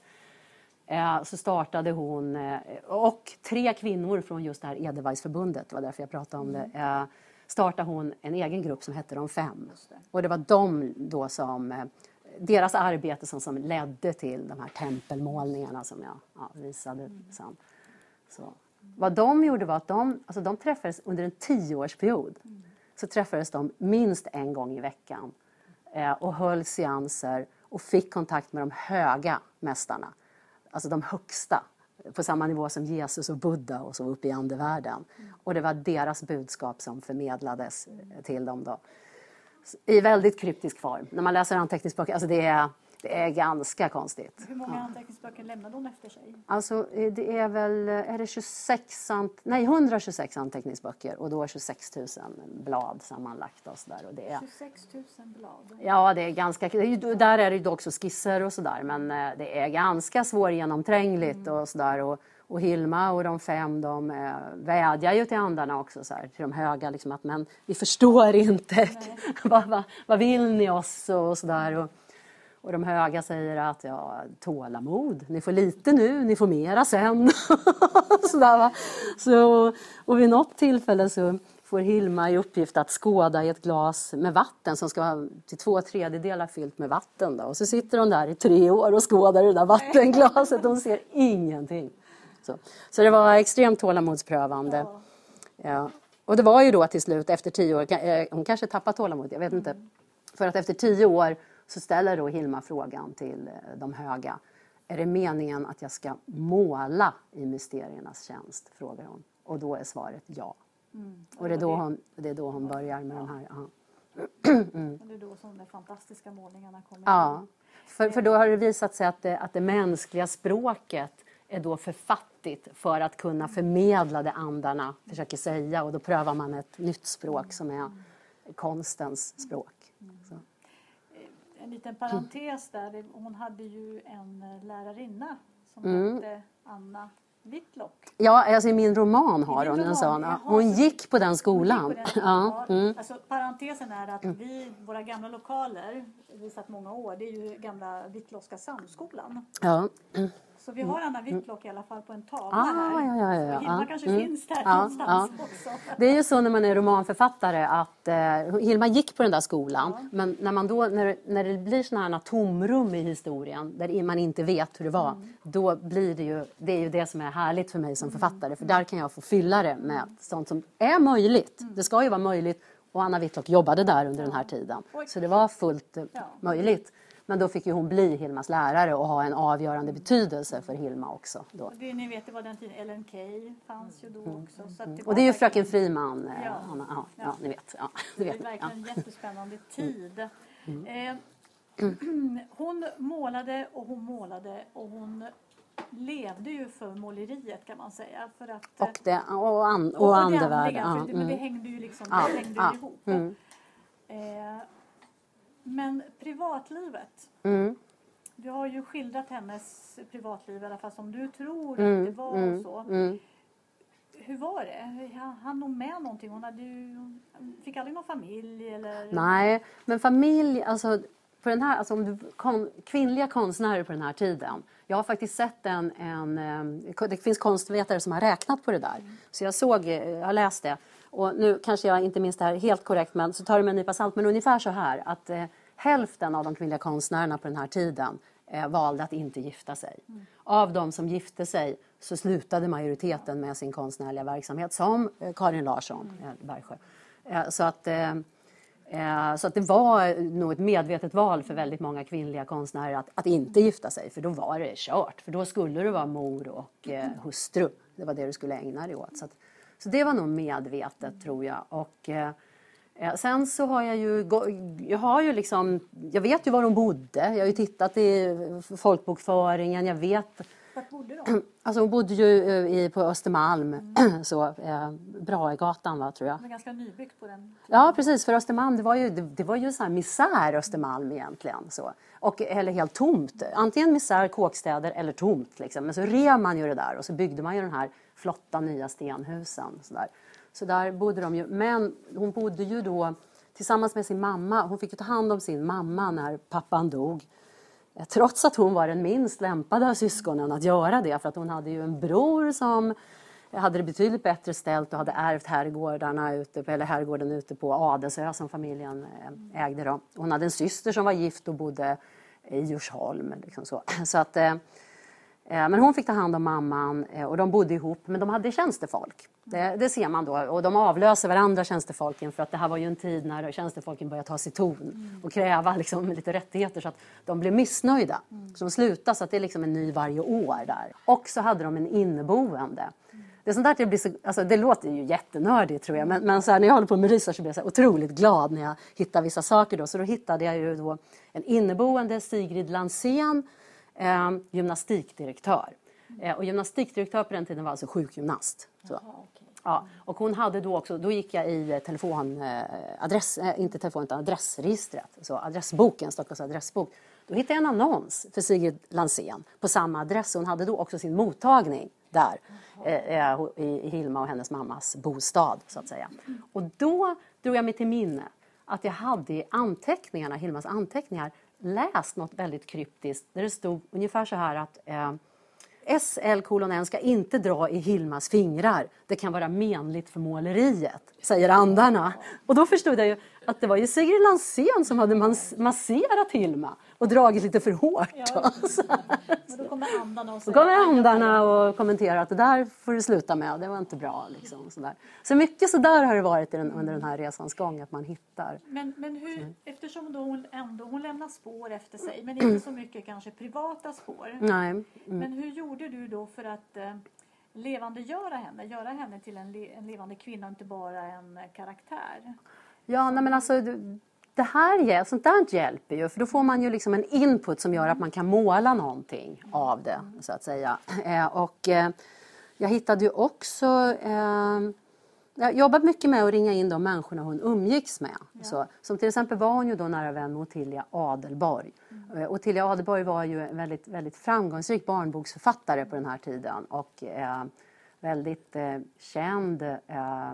Eh, så startade hon, eh, och tre kvinnor från just det här Edelweissförbundet, det var därför jag pratade om det, mm. eh, startade hon en egen grupp som hette De fem. Det. Och det var de då som, eh, deras arbete som, som ledde till de här tempelmålningarna som jag ja, visade mm. sen. Så. Vad de gjorde var att de, alltså de träffades under en tioårsperiod. Mm. Så träffades de minst en gång i veckan eh, och höll seanser och fick kontakt med de höga mästarna. Alltså de högsta, på samma nivå som Jesus och Buddha och så upp i andevärlden. Mm. Och det var deras budskap som förmedlades till dem då. I väldigt kryptisk form. När man läser anteckningsböcker, alltså det är det är ganska konstigt. Hur många anteckningsböcker lämnade hon efter sig? Alltså eh, det är väl är det 26, nej 126 anteckningsböcker och då 26 000 blad sammanlagt. Och så där. Och det är, 26 000 blad? Ja, det är ganska, där är det ju också skisser och sådär men eh, det är ganska svårgenomträngligt mm. och sådär. Och, och Hilma och de fem de eh, vädjar ju till andarna också, så här, till de höga, liksom, att men vi förstår inte, vad, vad, vad vill ni oss och sådär. Och de höga säger att ja, tålamod, ni får lite nu, ni får mera sen. Sådär, va? Så, och vid något tillfälle så får Hilma i uppgift att skåda i ett glas med vatten som ska vara till två tredjedelar fyllt med vatten. Då. Och så sitter hon där i tre år och skådar i det där vattenglaset. Hon ser ingenting. Så, så det var extremt tålamodsprövande. Ja. ja. Och det var ju då till slut efter tio år, eh, hon kanske tappade tålamod, jag vet inte. För att efter tio år så ställer då Hilma frågan till eh, de höga. Är det meningen att jag ska måla i mysteriernas tjänst? frågar hon. Och då är svaret ja. Mm. Och det är, då hon, det är då hon börjar med ja. de här... Ja. Mm. Det är då som de fantastiska målningarna kommer. Ja, för, för då har det visat sig att det, att det mänskliga språket är då för fattigt för att kunna förmedla det andarna försöker säga och då prövar man ett nytt språk som är konstens språk en liten parentes där. Hon hade ju en eh, lärarinna som mm. hette Anna Whitlock. Ja, alltså i min roman har hon en sån. Hon gick på den skolan. På den ja. Mm. Alltså, parentesen är att mm. vi, våra gamla lokaler, vi satt många år, det är ju gamla Whitlockska samskolan. Ja. Så vi har Anna Whitlock i alla fall på en tavla ah, här. Ja, ja, ja, ja. Hilma kanske mm. finns där ja, någonstans ja. också. Det är ju så när man är romanförfattare att eh, Hilma gick på den där skolan ja. men när, man då, när, när det blir sådana här tomrum i historien där man inte vet hur det var mm. då blir det ju, det är ju det som är härligt för mig som mm. författare för där kan jag få fylla det med sånt som är möjligt. Mm. Det ska ju vara möjligt och Anna Whitlock jobbade där under den här tiden. Så det var fullt eh, möjligt. Men då fick ju hon bli Hilmas lärare och ha en avgörande betydelse för Hilma också. Då. Det, ni vet, det var den tiden, Ellen Key fanns ju då mm. också. Så det och det är ju Fröken Friman, eh, ja. Anna, ja, ja. ja, ni vet. Ja, det, vet. det är verkligen en jättespännande tid. Mm. Eh, hon målade och hon målade och hon levde ju för måleriet kan man säga. För att, och, det, och, an, och, och andevärld. Ja, det, men det hängde ju liksom det hängde ja, ihop. Mm. Eh, men privatlivet. Mm. Du har ju skildrat hennes privatliv i alla fall som du tror mm. att det var mm. så. Mm. Hur var det? Han hon med någonting? Hon hade ju, fick aldrig någon familj eller? Nej, men familj, alltså på den här, alltså om du, kon, kvinnliga konstnärer på den här tiden. Jag har faktiskt sett en, en, eh, det finns konstvetare som har räknat på det där. Mm. Så jag såg, jag har läst det. Och nu kanske jag inte minns det här helt korrekt, men så tar det med en nypa salt. Men ungefär så här att eh, hälften av de kvinnliga konstnärerna på den här tiden eh, valde att inte gifta sig. Mm. Av de som gifte sig så slutade majoriteten med sin konstnärliga verksamhet, som eh, Karin Larsson, mm. Eh, Bergsjö. Eh, så att, eh, så att det var nog ett medvetet val för väldigt många kvinnliga konstnärer att, att inte gifta sig för då var det kört. För då skulle du vara mor och eh, hustru. Det var det du skulle ägna dig åt. Så, att, så det var nog medvetet tror jag. Och, eh, eh sen så har jag ju, jag har ju liksom, jag vet ju var de bodde. Jag har ju tittat i folkbokföringen. Jag vet var bodde de? Alltså hon bodde ju eh, i, på Östermalm, mm. så, eh, Brahegatan va, tror jag. Men ganska nybyggt på den Ja precis, för Östermalm det var ju, det, det var ju sån här misär Östermalm egentligen. Så. Och, eller helt tomt, antingen misär, kåkstäder eller tomt. Liksom. Men så rev man ju det där och så byggde man ju den här flotta nya stenhusen. Så där, så där bodde de ju. Men hon bodde ju då tillsammans med sin mamma. Hon fick ju ta hand om sin mamma när pappan dog. Eh, trots att hon var den minst lämpade av syskonen att göra det för att hon hade ju en bror som hade det betydligt bättre ställt och hade ärvt herrgårdarna ute, eller herrgården ute på Adelsö som familjen eh, ägde. Då. Hon hade en syster som var gift och bodde i Djursholm. Liksom så. så att, Eh, Eh, men hon fick ta hand om mamman eh, och de bodde ihop, men de hade tjänstefolk. Det, det, ser man då. Och de avlöser varandra, tjänstefolken, för att det här var ju en tid när tjänstefolken började ta sig ton och kräva liksom, lite rättigheter så att de blev missnöjda. Så de slutade, så att det är liksom en ny varje år där. Och så hade de en inneboende. Det, är sånt där det, blir så, alltså, det låter ju jättenördigt tror jag, men, men så här, när jag håller på med research så blir jag så otroligt glad när jag hittar vissa saker. Då. Så då hittade jag ju då en inneboende, Sigrid Lansén, eh, gymnastikdirektör. Eh, och gymnastikdirektör på den tiden var alltså sjukgymnast. Så. Jaha, okay. Ja, och hon hade då också, då gick jag i telefonadress, eh, inte telefon utan adressregistret, så adressboken, Stockholms adressbok. Då hittade jag en annons för Sigrid Lansén på samma adress. Hon hade då också sin mottagning där eh, i, i Hilma och hennes mammas bostad så att säga. Och då drog jag mig till minne att jag hade i anteckningarna, Hilmas anteckningar, läst något väldigt kryptiskt där det stod ungefär så här att eh, SL kolon N ska inte dra i Hilmas fingrar. Det kan vara menligt för måleriet, säger andarna. Och då förstod jag ju att det var ju Sigrid Lansén som hade masserat Hilma och dragit lite för hårt. Ja, då kommer andarna och säger... Då kommer andarna och kommenterar att det där får du sluta med, det var inte bra. Liksom, sådär. Så mycket sådär har det varit under den här resans gång, att man hittar. Men, men hur, eftersom då hon ändå hon lämnar spår efter sig, men inte så mycket kanske privata spår. Nej. Mm. Men hur gjorde du då för att eh, levandegöra henne, göra henne till en, le, en levande kvinna och inte bara en karaktär? Ja, nej, men alltså det här, sånt där hjälper ju för då får man ju liksom en input som gör att man kan måla någonting av det så att säga. Eh, och eh, jag hittade ju också eh, jag jobbade mycket med att ringa in de människorna hon umgicks med. Ja. Så, som till exempel var hon ju då nära vän med Ottilia Adelborg. Mm. Ottilia Adelborg var ju en väldigt, väldigt framgångsrik barnboksförfattare på den här tiden och eh, väldigt eh, känd. Eh,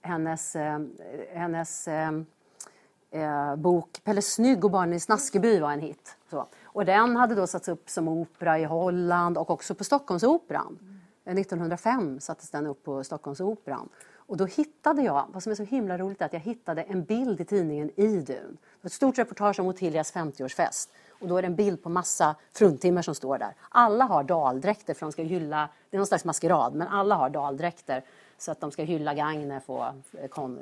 hennes eh, hennes eh, eh, bok Pelle Snygg och barnen i Snaskeby var en hit. Så. Och den hade då satts upp som opera i Holland och också på Stockholmsoperan. Eh, mm. 1905 sattes den upp på Stockholmsoperan. Och då hittade jag, vad som är så himla roligt är att jag hittade en bild i tidningen Idun. Ett stort reportage om Ottilias 50-årsfest. Och då är det en bild på massa fruntimmer som står där. Alla har daldräkter för de ska hylla, det är någon slags maskerad, men alla har daldräkter så att de ska hylla Gagnef och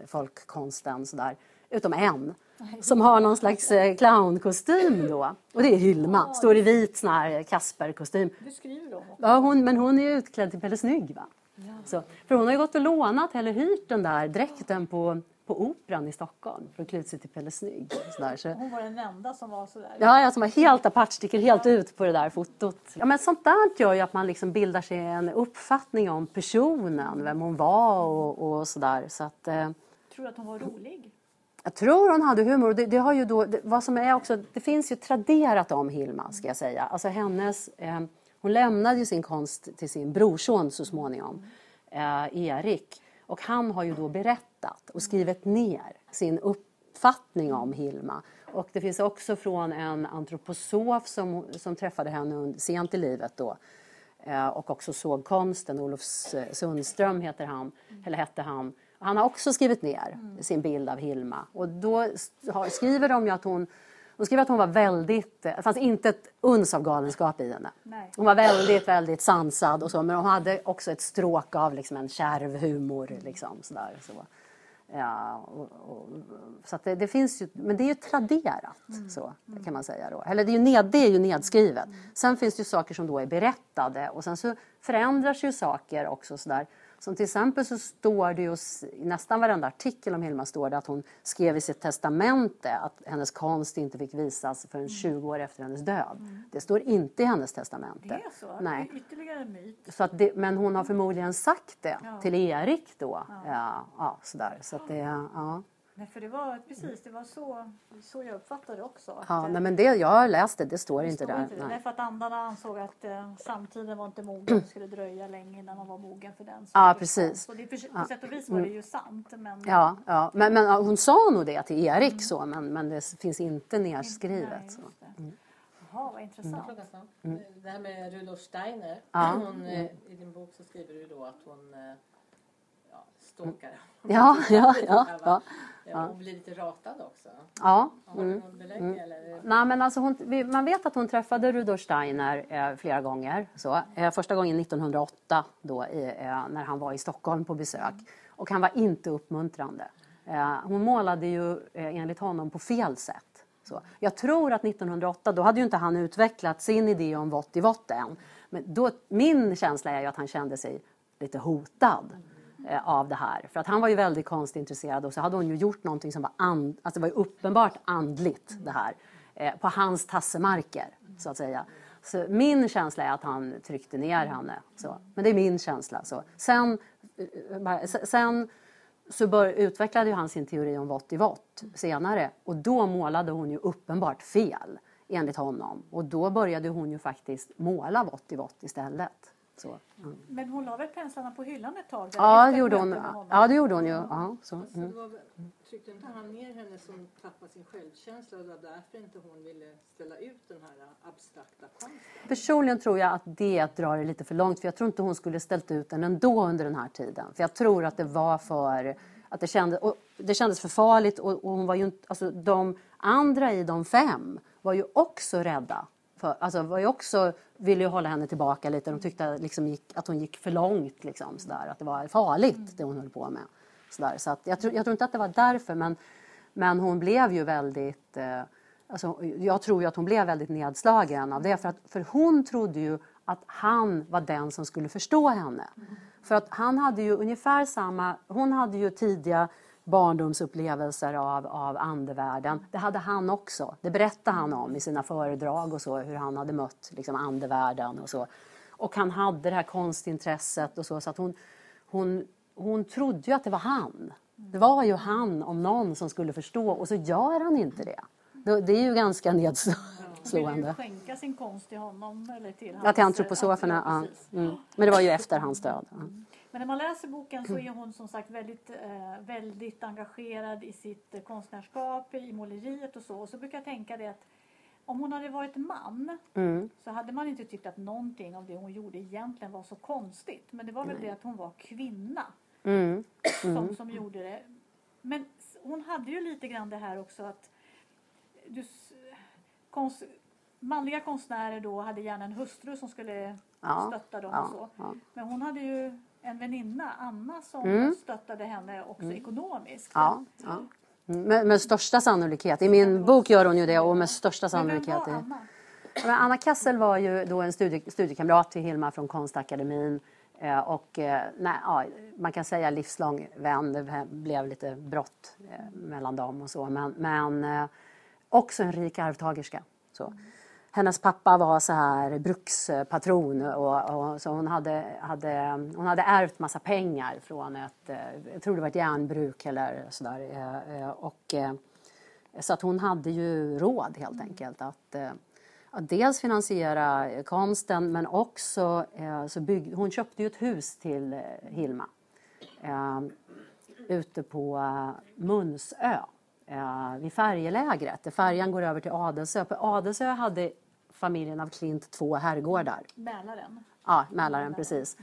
folkkonsten sådär utom en som har någon slags eh, clownkostym då. Och det är Hilma, står i vit sån här Kasper-kostym. Du skriver om Ja, hon, men hon är utklädd till Pelle Snygg va? Ja. Så, för hon har ju gått och lånat eller hyrt den där dräkten på, på Operan i Stockholm för att klä ut sig till Pelle Snygg. Sådär. Så, hon var den enda som var sådär? Ja, ja som var helt apart, sticker helt ut på det där fotot. Ja, men sånt där gör ju att man liksom bildar sig en uppfattning om personen, vem hon var och, och sådär. Så att, eh, Tror du att hon var rolig? Jag tror hon hade humor. Det, det har ju då, det, vad som är också, det finns ju traderat om Hilma, ska jag säga. Alltså hennes, eh, hon lämnade ju sin konst till sin brorson så småningom, eh, Erik. Och han har ju då berättat och skrivit ner sin uppfattning om Hilma. Och det finns också från en antroposof som, som träffade henne sent i livet då eh, och också såg konsten. Olof Sundström heter han, eller hette han. Han har också skrivit ner sin bild av Hilma och då skriver de ju att hon hon skriver att hon var väldigt, det fanns inte ett uns av galenskap i henne. Nej. Hon var väldigt, väldigt sansad och så, men hon hade också ett stråk av liksom en kärv humor. Liksom, sådär, så. Ja, och, och, så det, det, finns ju, men det är ju traderat, mm. så kan man säga. Då. Eller det är ju, ned, det är ju nedskrivet. Mm. Sen finns det ju saker som då är berättade och sen så förändras ju saker också sådär. Som till exempel så står det ju i nästan varenda artikel om Hilma står det att hon skrev i sitt testamente att hennes konst inte fick visas förrän 20 mm. år efter hennes död. Mm. Det står inte i hennes testamente. Det är så? Nej. Det är ytterligare en myt. Så att det, men hon har förmodligen sagt det ja. till Erik då. Ja. Ja, ja sådär. Så att det, ja. Nej, för det var precis det var så, så jag uppfattade det också. Att, ja, nej, men det, jag har lästt det, det står det inte står där. Inte det. Nej. för att andarna ansåg att eh, samtiden var inte mogen, det skulle dröja länge innan man var mogen för den. Så ja, precis. Så det, på, på sätt och vis var det ju sant. Men, ja, ja. Men, men hon sa nog det till Erik mm. så, men, men det finns inte nedskrivet. Nej, mm. Jaha, vad intressant. Mm. Det här med Rudolf Steiner, ja. hon, eh, i din bok så skriver du då att hon eh, ja. Ja, ja, ja. ja. Hon blir lite ratad också. Ja. Har du något belägg mm. eller? Nej, men alltså hon, man vet att hon träffade Rudolf Steiner eh, flera gånger. Så, eh, första gången 1908 då, eh, när han var i Stockholm på besök. Och han var inte uppmuntrande. Eh, hon målade ju eh, enligt honom på fel sätt. Så. Jag tror att 1908, då hade ju inte han utvecklat sin idé om vått i vått än. Men då, min känsla är ju att han kände sig lite hotad. Eh, Eh, av det här. För att han var ju väldigt konstintresserad och så hade hon ju gjort någonting som var, and, alltså det var uppenbart andligt det här. Eh, på hans tassemarker så att säga. Så min känsla är att han tryckte ner henne. Så. Men det är min känsla. Så. Sen, eh, sen så bör, utvecklade han sin teori om vått i vått senare och då målade hon ju uppenbart fel enligt honom. Och då började hon ju faktiskt måla vått i vått istället. Så, mm. Men hon la väl penslarna på hyllan ett tag? Ja, det gjorde hon. Ja, det gjorde hon ju. Ja, så. Alltså, mm. var, tryckte inte han ner henne som tappade sin självkänsla och det var därför inte hon ville ställa ut den här abstrakta konsten? Personligen tror jag att det drar det lite för långt för jag tror inte hon skulle ställt ut den ändå under den här tiden. För jag tror att det var för att det kändes, och det kändes för farligt och, och hon var ju inte, alltså de andra i de fem var ju också rädda för, alltså var ju också, ville ju hålla henne tillbaka lite. De tyckte liksom gick, att hon gick för långt, liksom, sådär, att det var farligt det hon höll på med. Sådär. Så att jag, tror, jag tror inte att det var därför, men, men hon blev ju väldigt... Eh, alltså, jag tror ju att hon blev väldigt nedslagen av det, för, att, för hon trodde ju att han var den som skulle förstå henne. För att han hade ju ungefär samma... Hon hade ju tidiga barndomsupplevelser av, av andevärlden. Det hade han också. Det berättade han om i sina föredrag och så, hur han hade mött liksom, andevärlden och så. Och han hade det här konstintresset och så, så att hon, hon, hon trodde ju att det var han. Det var ju han om någon som skulle förstå och så gör han inte det. Det är ju ganska nedslående. Vill du skänka sin konst till honom? Eller till hans, ja, till antroposoferna. Ja. Mm. Men det var ju efter hans död. Ja. Men när man läser boken så är hon som sagt väldigt, eh, väldigt engagerad i sitt eh, konstnärskap, i måleriet och så. Och så brukar jag tänka det att om hon hade varit man mm. så hade man inte tyckt att någonting av det hon gjorde egentligen var så konstigt. Men det var väl Nej. det att hon var kvinna mm. Som, mm. som gjorde det. Men hon hade ju lite grann det här också att du, konst, manliga konstnärer då hade gärna en hustru som skulle ja, stötta dem ja, och så. Ja. Men hon hade ju en väninna, Anna, som mm. stöttade henne också mm. ekonomiskt. Ja, ja. Med, med, största sannolikhet. I min bok gör hon ju det och med största sannolikhet. Men Anna? Men Anna Kassel var ju då en studie, studiekamrat till Hilma från Konstakademin. Eh, och eh, nej, ja, man kan säga livslång vän. Det blev lite brott eh, mellan dem och så. Men, men också en rik arvtagerska. Så. Hennes pappa var så här brukspatron och, och, så hon hade, hade, hon hade ärvt massa pengar från ett, eh, jag tror det var ett järnbruk eller sådär. Eh, eh, och, så att hon hade ju råd helt enkelt att, att dels finansiera konsten men också så bygg, hon köpte ju ett hus till Hilma ute på Munsö vid färjelägret. där Färjan går över till Adelsö. På Adelsö hade familjen av Klint två herrgårdar. Mälaren? Ja, Mälaren, precis.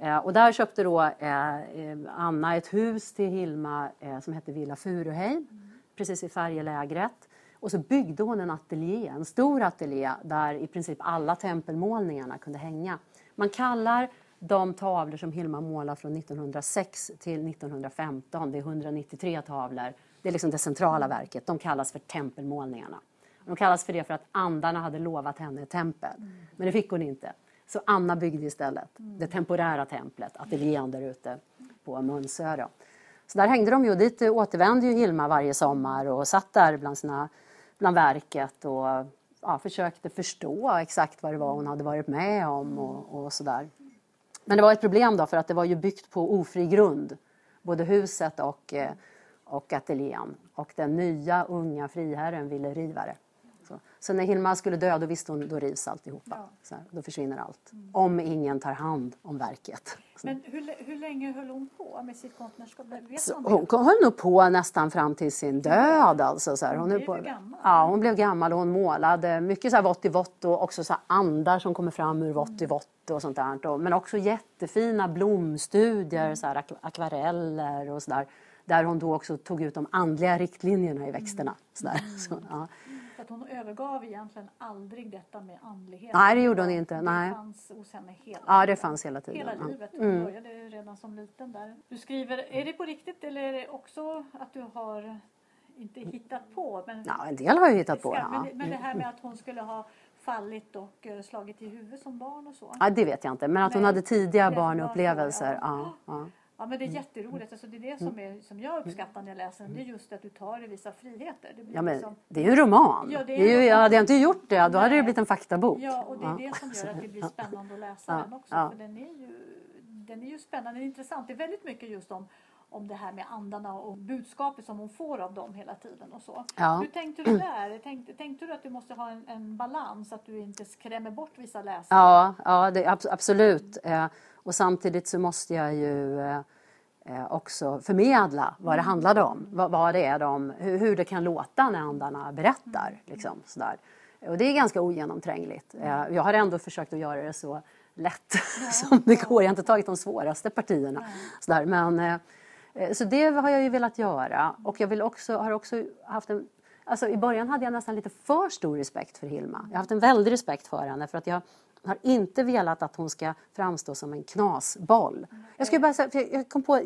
Eh, och där köpte då eh, eh, Anna ett hus till Hilma eh, som hette Villa Furuheim, mm. precis vid färjelägret. Och så byggde hon en ateljé, en stor ateljé där i princip alla tempelmålningarna kunde hänga. Man kallar de tavlor som Hilma målar från 1906 till 1915, det är 193 tavlor, det är liksom det centrala verket, de kallas för tempelmålningarna. De kallas för det för att andarna hade lovat henne ett tempel, men det fick hon inte. Så Anna byggde istället det temporära templet, ateljén där ute på Munsö. Då. Så där hängde de ju, dit återvände ju Hilma varje sommar och satt där bland, sina, bland verket och ja, försökte förstå exakt vad det var hon hade varit med om och, och sådär. Men det var ett problem då för att det var ju byggt på ofri grund, både huset och, eh, och ateljén. Och den nya unga friherren ville riva det. Så, när Hilma skulle dö då visste hon då rivs alltihopa. Ja. Så här, då försvinner allt. Mm. Om ingen tar hand om verket. Men hur, hur länge höll hon på med sitt konstnärskap? hon höll nog på nästan fram till sin död. Alltså, så här. Hon, hon blev på, gammal. Ja, hon blev gammal och hon målade mycket så här vått i vått och också så andar som kommer fram ur vått i vått och sånt där. Men också jättefina blomstudier, mm. så här, akvareller och sådär. Där hon då också tog ut de andliga riktlinjerna i växterna. Så där. Mm. Så, ja hon övergav egentligen aldrig detta med andlighet. Nej, det gjorde hon inte. Det Nej. fanns hos henne hela Ja, det fanns hela tiden. Hela livet. Hon mm. började redan som liten där. Du skriver, är det på riktigt eller är det också att du har inte hittat på? Men ja, en del har jag hittat på. Ja. Men, men det här med att hon skulle ha fallit och uh, slagit i huvudet som barn och så? Ja, det vet jag inte. Men att hon hade tidiga barnupplevelser. Ja. Ja, Ja men det är mm. jätteroligt. Alltså det är det som, mm. är, som jag uppskattar när jag läser den. Det är just att du tar dig vissa friheter. Det, ja, men liksom... det är ju roman. Ja, det är det är ju, hade jag inte gjort det då hade det blivit en faktabok. Ja och det är det som gör att det blir spännande att läsa den också. För den är, ju, den är ju spännande, den är intressant. Det är väldigt mycket just om om det här med andarna och budskapet som hon får av dem hela tiden och så. Ja. Hur tänkte du där? Tänkte, tänkte du att du måste ha en, en balans, att du inte skrämmer bort vissa läsare? Ja, ja det, absolut. Eh, och samtidigt så måste jag ju eh, eh, också förmedla vad det handlade om. Vad, vad det är de, hur, det kan låta när andarna berättar. Liksom, sådär. Och det är ganska ogenomträngligt. Eh, jag har ändå försökt att göra det så lätt ja, som det går. Jag har inte tagit de svåraste partierna. Sådär. Men, så det har jag ju velat göra. Och jag vill också, har också haft en Alltså, I början hade jag nästan lite för stor respekt för Hilma. Jag har haft en väldig respekt för henne för att jag har inte velat att hon ska framstå som en knasboll. Jag skulle bara säga, jag kom på,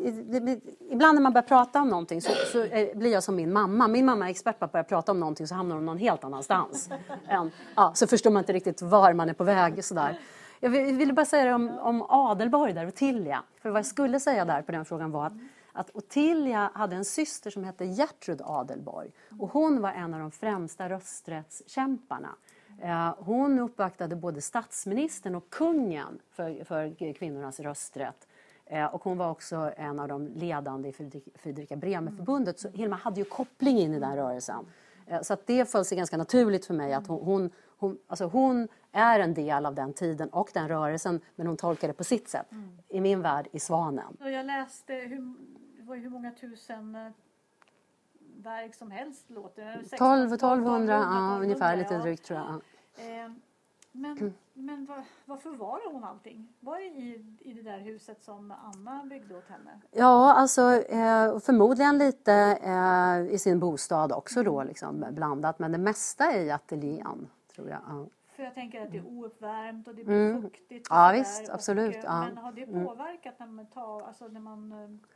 ibland när man börjar prata om någonting så, så blir jag som min mamma. Min mamma är expert på att börja prata om någonting så hamnar hon någon helt annanstans. än, ja, så förstår man inte riktigt var man är på väg. Sådär. Jag ville bara säga det om, om Adelborg där, Ottilia. För vad jag skulle säga där på den frågan var att att Ottilia hade en syster som hette Gertrud Adelborg och hon var en av de främsta rösträttskämparna. Eh, hon uppvaktade både statsministern och kungen för, för kvinnornas rösträtt. Eh, och hon var också en av de ledande i Fredrika Bremer-förbundet. Så Hilma hade ju koppling in i den rörelsen. Eh, så det föll sig ganska naturligt för mig att hon, hon, hon, alltså hon är en del av den tiden och den rörelsen men hon tolkar det på sitt sätt. Mm. I min värld i Svanen. Jag läste hur, hur många tusen verk som helst låter 12, 1200, ja, ungefär lite drygt tror jag. Eh, men mm. men var, varför var hon allting? Var det i, i det där huset som Anna byggde åt henne? Ja, alltså eh, förmodligen lite eh, i sin bostad också då mm. liksom, blandat. Men det mesta i ateljén tror jag. Ja. För jag tänker att det är ouppvärmt och det blir mm. fuktigt. Ja visst, absolut. Och, ja. Men har det mm. påverkat när man, tar, alltså när man eh,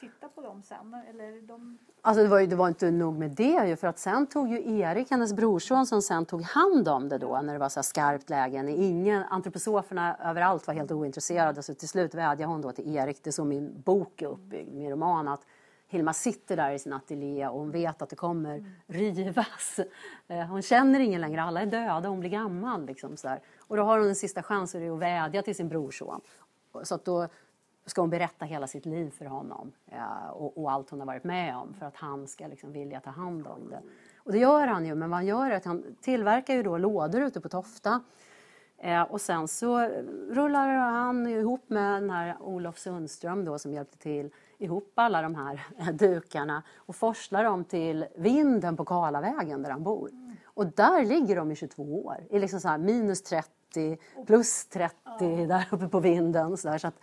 titta på dem sen? Eller de... Alltså det var, ju, det var inte nog med det ju, för att sen tog ju Erik, hennes brorson, som sen tog hand om det då när det var så skarpt läge. Ingen, antroposoferna överallt var helt ointresserade så till slut vädjade hon då till Erik, det är så min bok är uppbyggd, min roman, att Hilma sitter där i sin ateljé och hon vet att det kommer mm. rivas. Eh, hon känner ingen längre, alla är döda, hon blir gammal. Liksom, så där. Och då har hon en sista chans att vädja till sin brorson. Så att då ska hon berätta hela sitt liv för honom ja, och, och, allt hon har varit med om för att han ska liksom vilja ta hand om det. Och det gör han ju, men vad han gör är att han tillverkar ju då lådor ute på Tofta eh, och sen så rullar han ihop med den här Olof Sundström då som hjälpte till ihop alla de här dukarna och forslar dem till vinden på Karlavägen där han bor. Och där ligger de i 22 år, i liksom så här minus 30, plus 30 där uppe på vinden. Så, där, så att,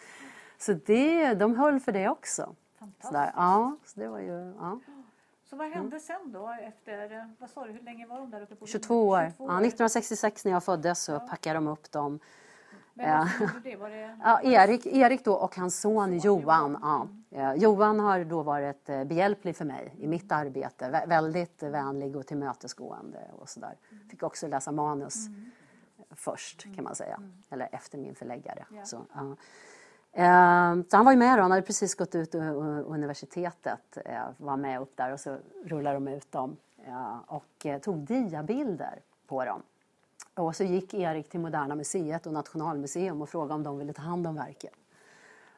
så det, de höll för det också. Fantastiskt. Ja, så det var ju, ja. Så vad hände mm. sen då efter, vad sa du, hur länge var de där uppe på 22 år. 22 år. Ja, 1966 när jag föddes så ja. packade de upp dem. Vem det? Var det... Ja, Erik, Erik då och hans son så, Johan. Ja. Ja. Johan har då varit eh, behjälplig för mig i mitt arbete. Vä väldigt vänlig och tillmötesgående och sådär. Fick också läsa manus mm. först kan man säga. Mm. Eller efter min förläggare. Ja. Så, ja. Ehm, så han var ju med då, han hade precis gått ut universitetet, eh, var med upp där och så rullade de ut dem eh, och eh, tog diabilder på dem. Och så gick Erik till Moderna Museet och Nationalmuseum och frågade om de ville ta hand om verken.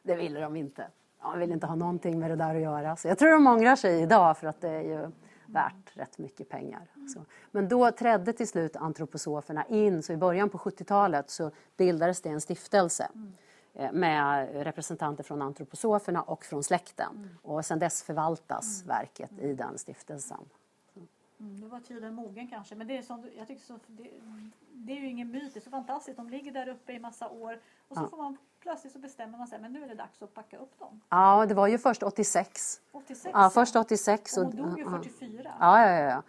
Det ville de inte. De ville inte ha någonting med det där att göra. Så jag tror de ångrar sig idag för att det är ju värt rätt mycket pengar. Så. Men då trädde till slut antroposoferna in, så i början på 70-talet så bildades det en stiftelse mm med representanter från antroposoferna och från släkten. Mm. Och sedan dess förvaltas mm. verket i den stiftelsen. Mm, då var tiden mogen kanske. Men det är, som, jag tycker så, det, det, är ju ingen myt, det är så fantastiskt. De ligger där uppe i massa år och så ja. får man plötsligt så bestämmer man sig, men nu är det dags att packa upp dem. Ja, det var ju först 86. 86? Ja, först 86. Och hon dog ju 44. Ja, ja, ja. ja.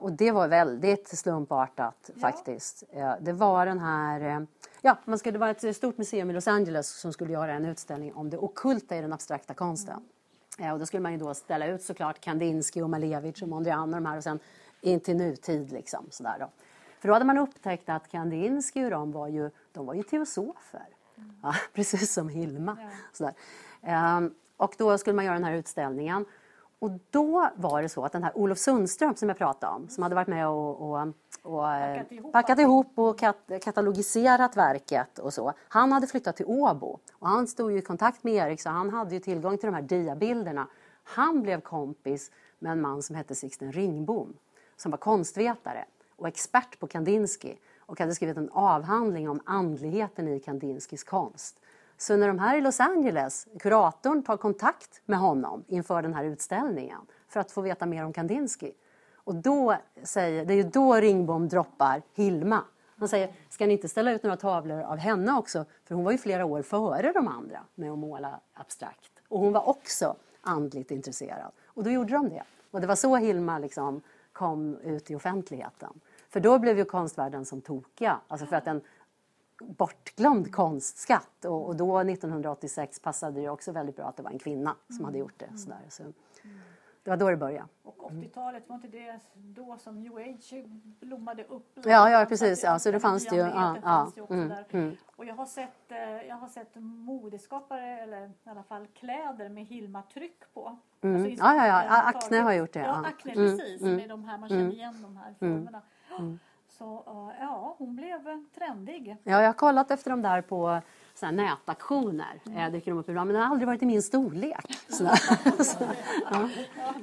Och det var väldigt slumpartat ja. faktiskt. Ja, det var den här eh, Ja, man skulle, det var ett stort museum i Los Angeles som skulle göra en utställning om det okulta i den abstrakta konsten. Mm. Och då skulle man ju då ställa ut såklart Kandinsky och Malevich och Mondrian och de här och sen in till nutid liksom sådär då. För då hade man upptäckt att Kandinsky och de var ju, de var ju teosofer. Mm. Ja, precis som Hilma. Ja. Sådär. Um, och då skulle man göra den här utställningen. Och då var det så att den här Olof Sundström som jag pratade om, som hade varit med och, och, och packat, ihop, packat ihop och kat katalogiserat verket och så. Han hade flyttat till Åbo och han stod ju i kontakt med Erik så han hade ju tillgång till de här diabilderna. Han blev kompis med en man som hette Sixten Ringbom som var konstvetare och expert på Kandinsky och hade skrivit en avhandling om andligheten i Kandinskys konst. Så när de här i Los Angeles, kuratorn tar kontakt med honom inför den här utställningen för att få veta mer om Kandinsky. Och då säger, det är ju då Ringbom droppar Hilma. Han säger, ska ni inte ställa ut några tavlor av henne också? För hon var ju flera år före de andra med att måla abstrakt. Och hon var också andligt intresserad. Och då gjorde de det. Och det var så Hilma liksom kom ut i offentligheten. För då blev ju konstvärlden som tokiga. Alltså för att en bortglömd konstskatt. Och, och, då 1986 passade det också väldigt bra att det var en kvinna som hade gjort det. Sådär. Så det var då det började. Och 80-talet, var inte det då som new age blommade upp? Ja, ja precis. Ja, så det fanns det ju. Ja, ja. Mm, mm. Och jag har, sett, eh, jag har sett modeskapare, eller i alla fall kläder med Hilma-tryck på. Mm. Alltså, ja, ja, ja. Acne har gjort det. Ja, Acne, mm, precis. Mm. Med de här, man känner mm. igen de här formerna. Så ja, hon blev trendig. Ja, jag har kollat efter dem där på såna nätaktioner. Mm. Jag dyker de upp ibland, men den har aldrig varit i min storlek. så, ja.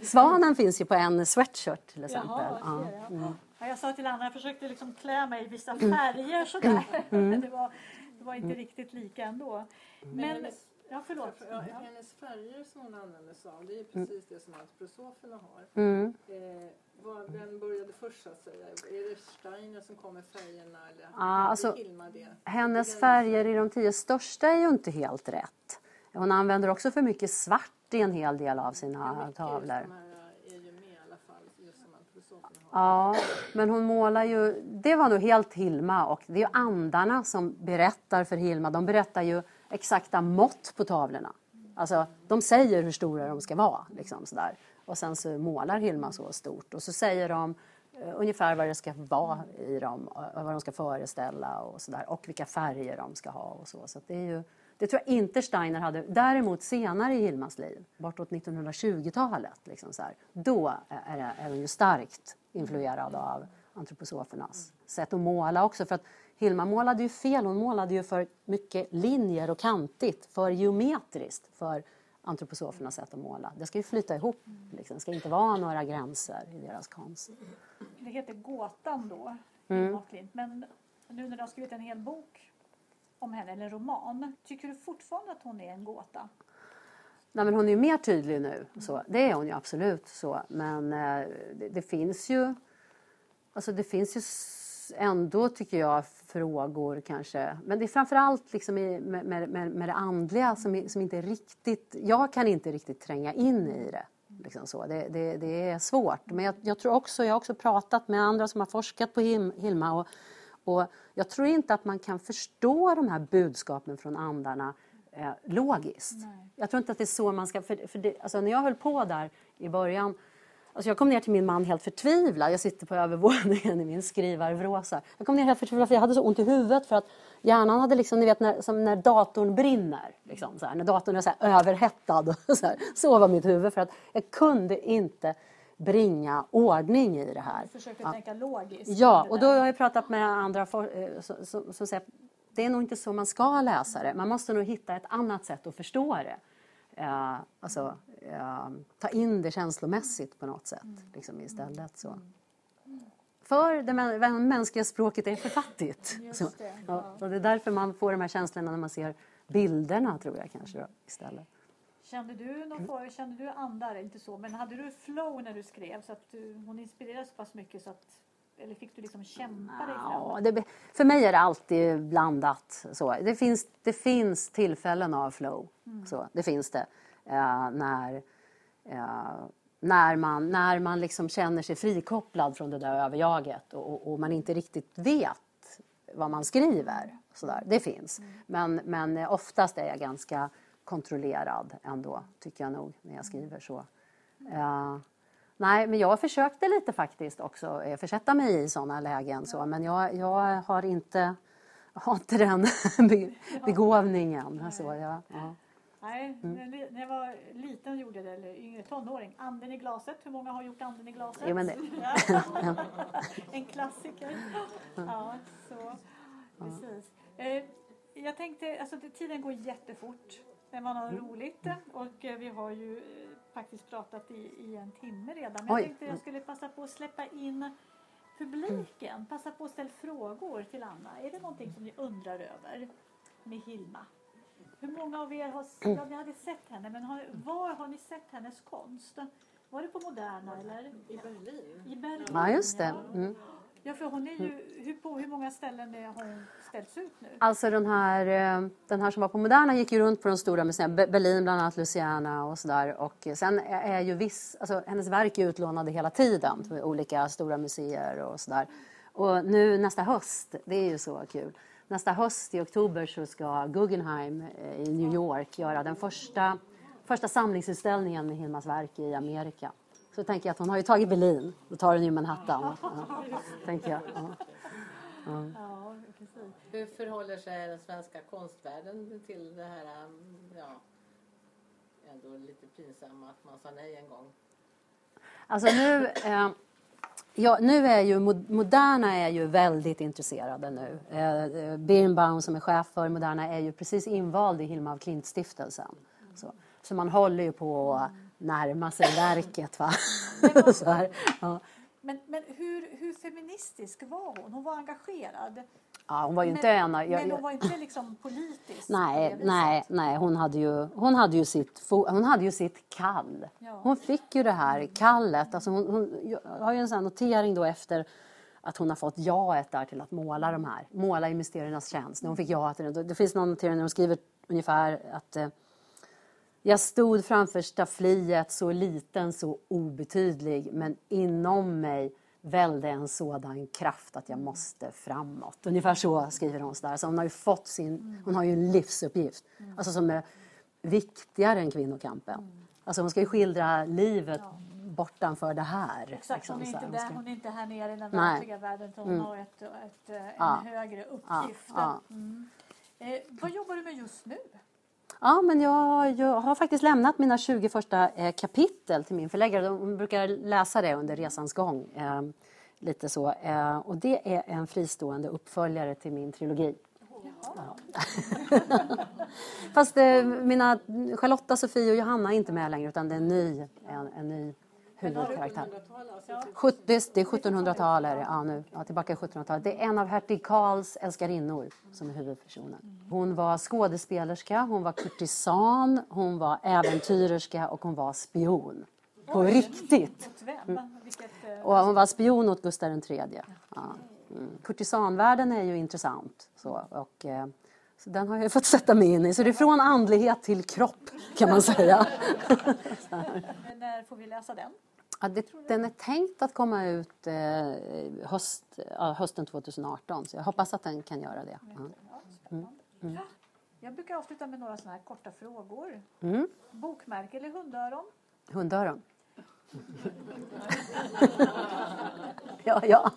Svanen finns ju på en sweatshirt till exempel. Jaha, ja. Mm. Ja, jag sa till Anna, jag försökte liksom klä mig i vissa färger sådär. Mm. det, var, det var inte riktigt lika ändå. Men, Ja, förlåt. För, ja, hennes färger som hon använder sig av, det är precis mm. det som antroposoferna har. Mm. Eh, vad, vem började först så att säga? Är det Steiner som kom med färgerna eller ah, alltså, det? Hennes färger i de tio största är ju inte helt rätt. Hon använder också för mycket svart i en hel del av sina tavlor. Ja, men hon målar ju... Det var nog helt Hilma och det är ju andarna som berättar för Hilma. De berättar ju exakta mått på tavlorna. Alltså, de säger hur stora de ska vara. Liksom, sådär. Och sen så målar Hilma så stort och så säger de eh, ungefär vad det ska vara i dem, eh, vad de ska föreställa och sådär. Och vilka färger de ska ha och så. så det, är ju, det tror jag inte Steiner hade. Däremot senare i Hilmas liv, bortåt 1920-talet, liksom så här, då är, är hon ju starkt influerad av antroposofernas sätt att måla också. För att Hilma målade ju fel, hon målade ju för mycket linjer och kantigt, för geometriskt för antroposofernas sätt att måla. Det ska ju flyta ihop, liksom. det ska inte vara några gränser i deras konst. Det heter Gåtan då, mm. men nu när du har skrivit en hel bok om henne, eller roman, tycker du fortfarande att hon är en gåta? Nej, men hon är ju mer tydlig nu, så. det är hon ju absolut. så. Men eh, det, det, finns ju alltså det finns ju ändå, tycker jag, frågor kanske. Men det är framförallt liksom i, med, med, med det andliga som, som inte riktigt... Jag kan inte riktigt tränga in i det. Liksom så. Det, det, det är svårt. Men jag, jag, tror också, jag har också pratat med andra som har forskat på Hilma och, Och jag tror inte att man kan förstå de här budskapen från andarna eh, logiskt. Nej. Jag tror inte att det är så man ska... För, för det, alltså när jag höll på där i början Alltså jag kom ner till min man helt förtvivlad. Jag sitter på övervåningen i min skrivarvråsa. Jag kom ner helt förtvivlad för jag hade så ont i huvudet för att hjärnan hade liksom, ni vet när, som när datorn brinner. Liksom, så här, när datorn är så här, överhettad. Så, här, så var mitt huvud för att jag kunde inte bringa ordning i det här. Du försökte ja. tänka logiskt. Ja, och då har jag pratat med andra eh, som säger att det är nog inte så man ska läsa det. Man måste nog hitta ett annat sätt att förstå det. Uh, alltså, uh, ta in det känslomässigt på något sätt liksom, istället. Så. För det mänskliga språket är för fattigt. Så, ja, och det är därför man får de här känslorna när man ser bilderna, tror jag kanske då, istället. Kände du, någon för, kände du andar, inte så, men hade du flow när du skrev så att du, hon inspirerade så pass mycket så att eller fick du liksom kämpa dig fram? Ja, det, för mig är det alltid blandat. Så. Det, finns, det finns tillfällen av flow. Mm. Så, det finns det. Uh, när, uh, när man, när man liksom känner sig frikopplad från det där överjaget och, och man inte riktigt vet vad man skriver. Sådär. Det finns. Mm. Men, men oftast är jag ganska kontrollerad ändå, tycker jag nog, när jag skriver så. Uh, nej, men jag försökte lite faktiskt också eh, försätta mig i sådana lägen, så, men jag, jag har inte, har inte den begåvningen. Så, ja, ja. Nej, mm. när jag var liten gjorde det, eller yngre tonåring. Anden i glaset, hur många har gjort anden i glaset? Jo, men det. en klassiker. Ja, så, precis. Eh, jag tänkte, alltså tiden går jättefort när man har mm. roligt och eh, vi har ju faktiskt pratat i, i en timme redan. Men jag tänkte jag skulle passa på att släppa in publiken. Mm. Passa på att ställa frågor till Anna. Är det någonting som ni undrar över med Hilma? Hur många av er har ja, ni hade sett henne, men har, var har ni sett hennes konst? Var det på Moderna eller? I Berlin. I Berlin ja, just det. Mm. Ja, för hon är ju, hur, på hur många ställen har hon ställts ut nu? Alltså den här, eh, den här som var på Moderna gick ju runt på de stora museerna, Berlin bland annat, Louisiana och sådär. Och sen är ju viss, alltså hennes verk är utlånade hela tiden till olika stora museer och sådär. Och nu nästa höst, det är ju så kul. Nästa höst i oktober så ska Guggenheim eh, i New York göra den första, första samlingsutställningen med Hilmas verk i Amerika. Så tänker jag att hon har ju tagit Berlin, då tar hon ju Manhattan. Ja, tänker jag. Ja. Ja. Hur förhåller sig den svenska konstvärlden till det här, ja, ändå lite pinsamma att man sa nej en gång? Alltså nu, eh, ja, nu är ju Moderna är ju väldigt intresserade nu. Eh, Birnbaum som är chef för Moderna är ju precis invald i Hilma af Klint-stiftelsen. Så, så man håller ju på att närma sig verket. Va? så här, ja. Men, men hur, hur feministisk var hon? Hon var engagerad. Ja, hon var ju men, inte en jag, Men hon var inte liksom politisk? Nej, nej, nej. Hon hade ju, hon hade ju, sitt, hon hade ju sitt kall. Ja. Hon fick ju det här kallet. Alltså hon, hon har ju en sån notering då efter att hon har fått jaet där till att måla de här. Måla i mysteriernas tjänst. När hon fick ja till det. Det finns någon notering där hon skriver ungefär att eh, jag stod framför staffliet, så liten, så obetydlig, men inom mig välde en sådan kraft att jag måste framåt. Ungefär så skriver hon. Så, där. så hon har ju fått sin, hon har ju en livsuppgift, alltså som är viktigare än kvinnokampen. Alltså hon ska ju skildra livet ja. bortanför det här. Exakt, liksom, hon, är inte där, hon är inte här nere i den verkliga världen, hon mm. har ett, ett, en ja. högre uppgift. Ja. Mm. Eh, vad jobbar du med just nu? Ja, men jag, jag, har faktiskt lämnat mina 20 första eh, kapitel till min förläggare. De brukar läsa det under resans gång. Eh, lite så. Eh, och det är en fristående uppföljare till min trilogi. Ja. Fast mina Charlotta, Sofie och Johanna är inte med längre utan det är en ny, en, en ny huvudkaraktär. Det är 1700-tal är det, ja, nu, ja, tillbaka i 1700-talet. Det är en av hertig Karls älskarinnor som är huvudpersonen. Hon var skådespelerska, hon var kurtisan, hon var äventyrerska och hon var spion. På Oj. riktigt! Mm. Och hon var spion åt Gustav III. Ja. Mm. Kurtisanvärlden är ju intressant. Så, och, eh, så den har jag fått sätta mig in i. Så det är från andlighet till kropp kan man säga. När får vi läsa den? Ja, det, den är tänkt att komma ut eh, höst, ja, hösten 2018 så jag hoppas att den kan göra det. Mm. Mm. Jag brukar avsluta med några sådana här korta frågor. Mm. Bokmärke eller hundöron? Hundöron. ja, ja.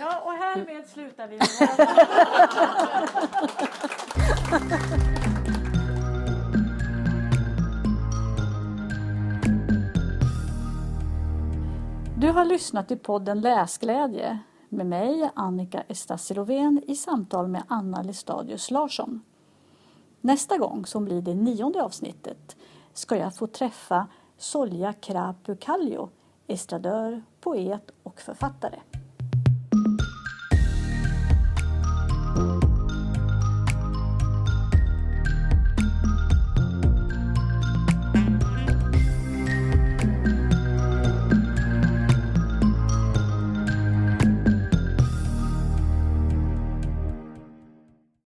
ja, och härmed slutar vi. Du har lyssnat till podden Läsglädje med mig, Annika Estasiloven, i samtal med Anna Lestadius Larsson. Nästa gång, som blir det nionde avsnittet, ska jag få träffa Solja Krapu Kallio, estradör, poet och författare.